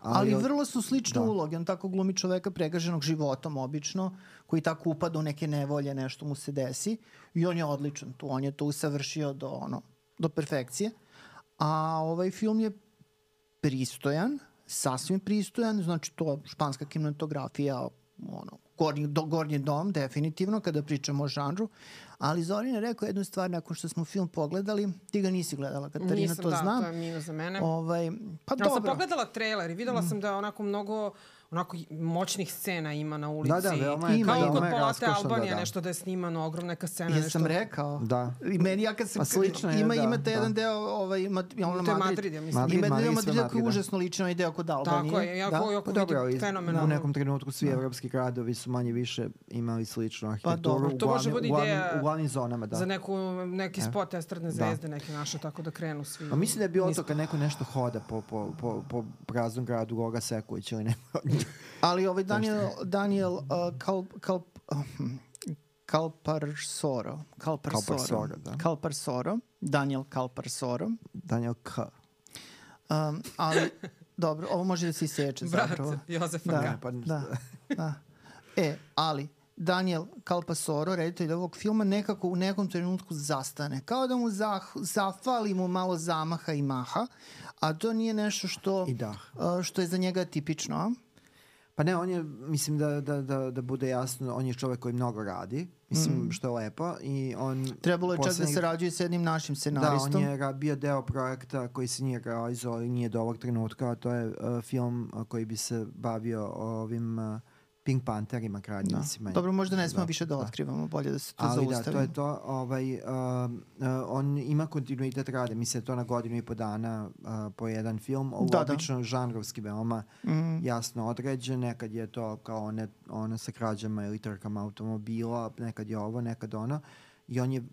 Ali, od- vrlo su slične da. uloge. On tako glumi čoveka pregaženog životom obično, koji tako upada u neke nevolje, nešto mu se desi. I on je odličan tu. On je to usavršio do, ono, do perfekcije. A ovaj film je pristojan, sasvim pristojan, znači to španska kinematografija, ono, gornji, do, gornji dom, definitivno, kada pričamo o žanru. Ali Zorin je rekao jednu stvar nakon što smo film pogledali, ti ga nisi gledala, Katarina, Nisam, to da, znam. to je minus za mene. Ovaj, pa Ja sam dobro. pogledala trailer i videla sam da onako mnogo onako moćnih scena ima na ulici. Da, da, veoma je, Ima, Kao i kod raskošno, Albanije, da, da. nešto da je snimano, ogromna neka scena. Ja nešto... sam rekao. Da. I meni ja kad sam... Pa slično je, ima, da, Imate da. jedan deo, ovaj, ima, ono, To je Madrid. Madrid, ja mislim. Madrid, Ima jedan deo Madrid, Madrida koji je da. užasno lično, i deo kod Albanije. Tako je, jako, da? jako Pa dobro, ali vidi u fenomenalno. nekom trenutku svi evropski gradovi su manje više imali sličnu arhitekturu. dobro, u to može glavnim- bude ideja U glavnim zonama, da. Za neku, neki spot estradne zvezde, neke naše, tako da krenu svi. Pa mislim da je niz- to kad neko nešto hoda po, po, po, po praznom gradu Goga Sekulić ili neko. Ali ovaj Daniel, Daniel uh, Kal, Kal, uh, Kalparsoro. Kalparsoro. Kalparsoro, da. Kalparsoro. Daniel Kalparsoro. Daniel K. Um, ali, dobro, ovo može da se iseče Brat zapravo. Jozefa Da. K. Pa, Da, da. E, ali Daniel Kalpasoro, reditelj ovog filma, nekako u nekom trenutku zastane. Kao da mu zah, zafali mu malo zamaha i maha, a to nije nešto što, I dah. uh, što je za njega tipično. a? Pa ne, on je, mislim da, da, da, da bude jasno, on je čovek koji mnogo radi, mislim, što je lepo. I on Trebalo je čak da sarađuje sa jednim našim Da, scenaristom. on je ra- bio deo projekta koji se nije realizovao i nije do ovog trenutka, a to je uh, film uh, koji bi se bavio ovim uh, Pink Pantherima, kradnjicima. Da. Dobro, možda ne smemo Da, više da otkrivamo, bolje da se to Ali da, zaustavimo. to je to. Ovaj, uh, uh, on ima kontinuitet. Mislim da je to na godinu i po dana uh, po jedan film. Ovo Da, da. obično žanrovski veoma Mm. jasno određen. Nekad je to kao one, one sa krađama ili trkama automobila, nekad je ovo, nekad ono. I on je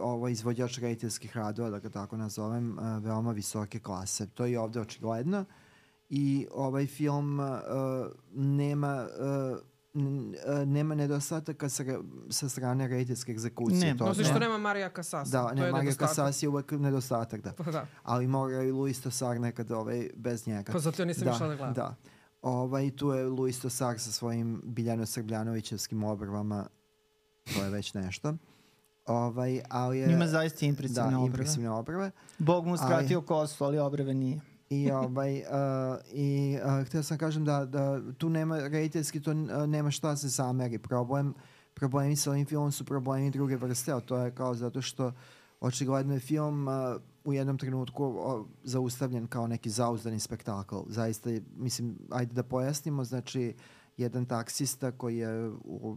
ovo izvođač rediteljskih radova, da ga tako nazovem, uh, veoma visoke klase. To je ovde očigledno i ovaj film uh, nema uh, nema nedostataka sa, sa strane rediteljske egzekucije. Ne, to što nema Marija Casas. Da, ne, Marija Casas je uvek nedostatak, da. Pa da. Ali mora i Luis Tosar nekad ovaj, bez njega. Pa zato ja nisam da, išla da gledam. Da. Ovaj, tu je Luis Tosar sa svojim Biljano Srbljanovićevskim obrvama. To je već nešto. Ovaj, ali je, Ima zaista impresivne da, obrve. impresivne obrve. Bog mu skratio ali, kosu, ali obrve nije. I, ovaj, uh, i uh, htio sam kažem da, da tu nema rediteljski, to nema šta se zameri. Problem, problemi sa ovim filmom su problemi druge vrste, a to je kao zato što očigledno je film uh, u jednom trenutku uh, zaustavljen kao neki zauzdani spektakl. Zaista, mislim, ajde da pojasnimo, znači, jedan taksista koji je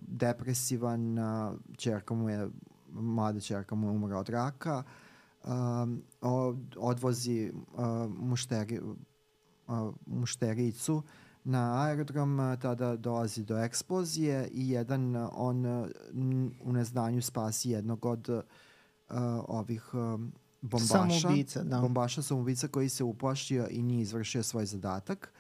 depresivan, uh, čerka mu je, mlada čerka mu je umra od raka, uh, um, odvozi uh, mušteri, uh, muštericu na aerodrom, tada dolazi do eksplozije i jedan on u neznanju spasi jednog od uh, ovih uh, bombaša. Samoubica, da. Bombaša samoubica koji se uplašio i nije izvršio svoj zadatak.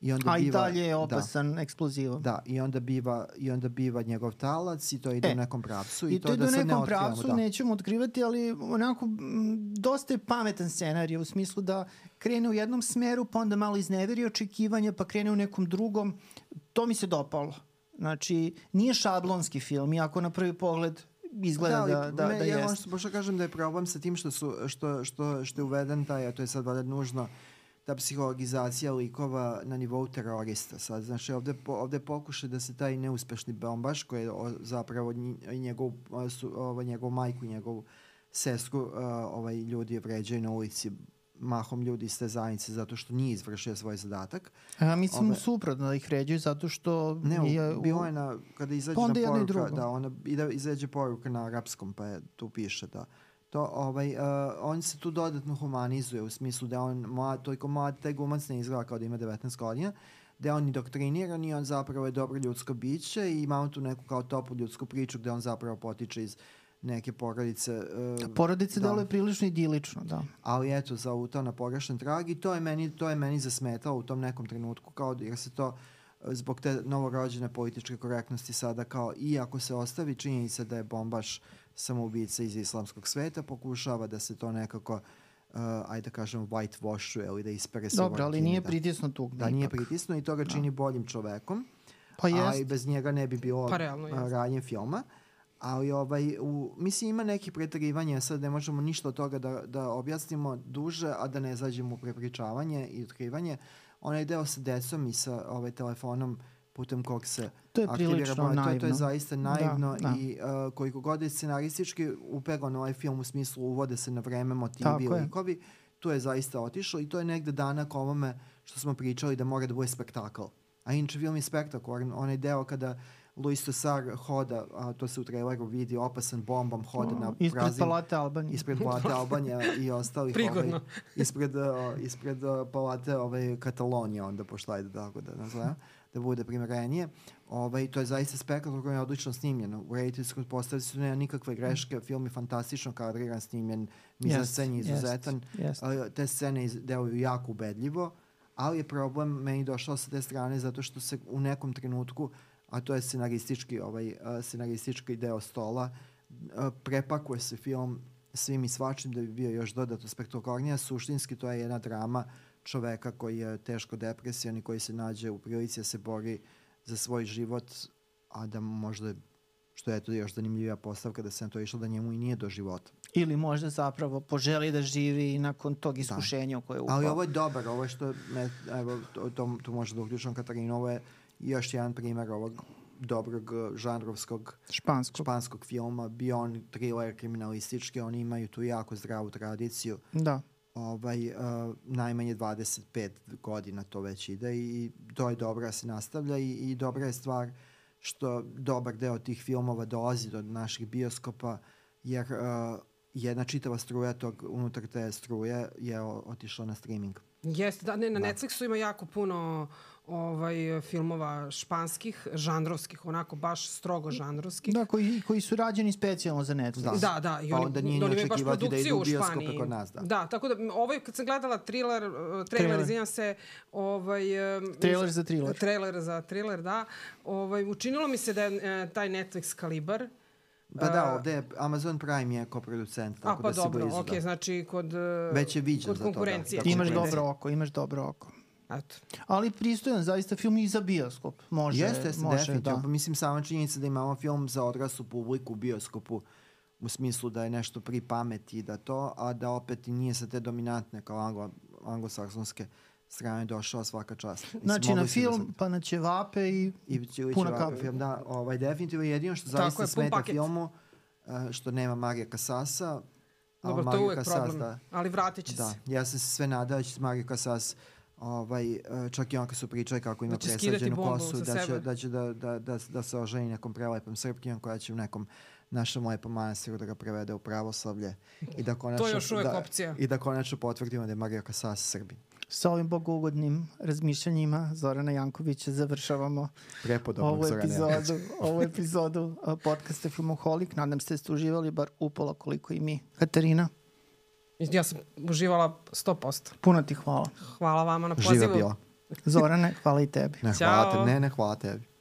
I onda A biva, i dalje je da. opasan da, eksplozivom. Da, i onda biva, i onda biva njegov talac i to ide e, u nekom pravcu. I, i to, to ide da u nekom pravcu, da. nećemo otkrivati, ali onako m, dosta je pametan scenarij u smislu da krene u jednom smeru, pa onda malo izneveri očekivanja, pa krene u nekom drugom. To mi se dopalo. Znači, nije šablonski film, iako na prvi pogled izgleda da, da, da, me, da ja jeste. Ja možda kažem da je problem sa tim što, su, što, što, što je uveden taj, a to je sad valjda nužno, ta psihologizacija likova na nivou terorista. Sad, znači, ovde, ovde pokuša da se taj neuspešni bombaš, koji je zapravo njegov, su, ovo, njegov majku, njegov sestru, ovaj, ljudi vređaju na ulici mahom ljudi iz te zajednice zato što nije izvršio svoj zadatak. A mislim Ove, suprotno da ih vređaju zato što ne, nije... bilo je na, kada izađe pa na poruka, da, ona ide, izađe poruka na arapskom, pa je, tu piše da to, ovaj, uh, on se tu dodatno humanizuje u smislu da on mlad, toliko mlad, taj glumac ne izgleda kao da ima 19 godina, da on je doktriniran i on zapravo je dobro ljudsko biće i ima on tu neku kao toplu ljudsku priču gde on zapravo potiče iz neke porodice. Uh, porodice da. deluje prilično idilično, da. Ali eto, zautao na pogrešan trag i to je meni, to je meni zasmetalo u tom nekom trenutku, kao jer se to zbog te novorođene političke korektnosti sada kao i ako se ostavi činjenica da je bombaš samoubica iz islamskog sveta, pokušava da se to nekako uh, ajde da kažem, white washuje ili da ispere se Dobro, ali nije pritisno tu. Da, nije pritisno i to ga da. čini boljim čovekom. Pa jest. A i bez njega ne bi bilo pa realno, radnje filma. Ali ovaj, u, mislim ima neki pretrivanja, sad ne možemo ništa od toga da, da objasnimo duže, a da ne zađemo u prepričavanje i otkrivanje. Onaj deo sa decom i sa ovaj, telefonom uh, putem kog se to je aktivira naivno. To, to je zaista naivno da, da. i uh, koliko god je scenaristički upegan ovaj film u smislu uvode se na vreme motivi i likovi, tu je zaista otišlo i to je negde danak ovome što smo pričali da mora da bude spektakl. A inče film je spektakularan, onaj deo kada Luis Tosar hoda, a to se u traileru vidi, opasan bombom, hoda oh, na ispred prazim, palate Albanije. Ispred palate Albanija i ostalih. Prigodno. Ovaj, ispred, uh, ispred uh, palate ovaj, Katalonije onda, pošto ajde tako da nazovem da bude primerenije. Ovaj, to je zaista spektakl koji je odlično snimljen. U rediteljskoj postavi su nema nikakve greške, film je fantastično kadriran, snimljen, mizan yes, scen je izuzetan. Yes, yes. Te scene deluju jako ubedljivo, ali je problem meni došao sa te strane zato što se u nekom trenutku, a to je scenaristički, ovaj, scenaristički deo stola, prepakuje se film svim i svačim da bi bio još dodatno spektakularnija. Suštinski to je jedna drama čoveka koji je teško depresijan i koji se nađe u prilici da se bori za svoj život, a da možda, što je to još zanimljivija postavka, da se na to išlo da njemu i nije do života. Ili možda zapravo poželi da živi nakon tog da. iskušenja da. koje je upao. Ali ovo je dobar, ovo je što, me, evo, to, to, to može da uključam Katarina, ovo je još jedan primer ovog dobrog žanrovskog španskog, španskog filma, bio on thriller kriminalistički, oni imaju tu jako zdravu tradiciju. Da ovaj, uh, najmanje 25 godina to već ide i to je dobro da se nastavlja i, i dobra je stvar što dobar deo tih filmova dolazi do naših bioskopa jer uh, jedna čitava struja tog, unutar te struje je otišla na streaming. Jeste, da, ne, na da. Netflixu ima jako puno ovaj, filmova španskih, žanrovskih, onako baš strogo žanrovskih. Da, koji, koji su rađeni specijalno za Netflix. Da, da. I pa oni, pa onda nije ni očekivati da idu u bioskope kod nas. Da. da, tako da ovaj, kad sam gledala thriller, trailer, izvinjam se, ovaj, trailer za thriller. Trailer za thriller, da. Ovaj, učinilo mi se da je e, taj Netflix kalibar Pa da, ovde je Amazon Prime je koproducent, tako A, pa da dobro, si blizu. ok, da. znači kod, Već je viđen kod za konkurencije. To, da. Imaš dobro oko, imaš dobro oko. Eto. Ali pristojan zaista film i za bioskop. Može, jeste, jeste, može, definitivno. da. Pa mislim, sama činjenica da imamo film za odraslu publiku u bioskopu u smislu da je nešto pri pameti da to, a da opet i nije sa te dominantne kao anglo, anglosaksonske strane došao svaka čast. Mislim, znači na film, sam... pa na ćevape i, I puna kape. Film, da, ovaj, definitivno jedino što zaista je, smeta paket. filmu što nema Marija Kasasa. Dobro, to je uvek Kasas, problem, da, ali vratit će da, se. Ja sam se sve nadao da će Marija Kasas ovaj, e, čak i on kad su pričali kako ima da presađenu kosu, da će, da, će da, da, da, da se oženi nekom prelepom srpkinjom koja će u nekom našem lepom manastiru da ga prevede u pravoslavlje i da konačno, to je još uvek da, opcija. I da konačno potvrdimo da je Marija Kasas Srbin. Sa ovim bogougodnim razmišljanjima Zorana Jankovića završavamo ovu epizodu, ovu epizodu podcasta Filmoholik. Nadam se da ste uživali bar upola koliko i mi. Katarina? Ja sam uživala 100%. Puno ti hvala. Hvala vama na pozivu. Živa bila. Zorane, hvala i tebi. Ne, hvala tebi. Ne, ne, hvala tebi.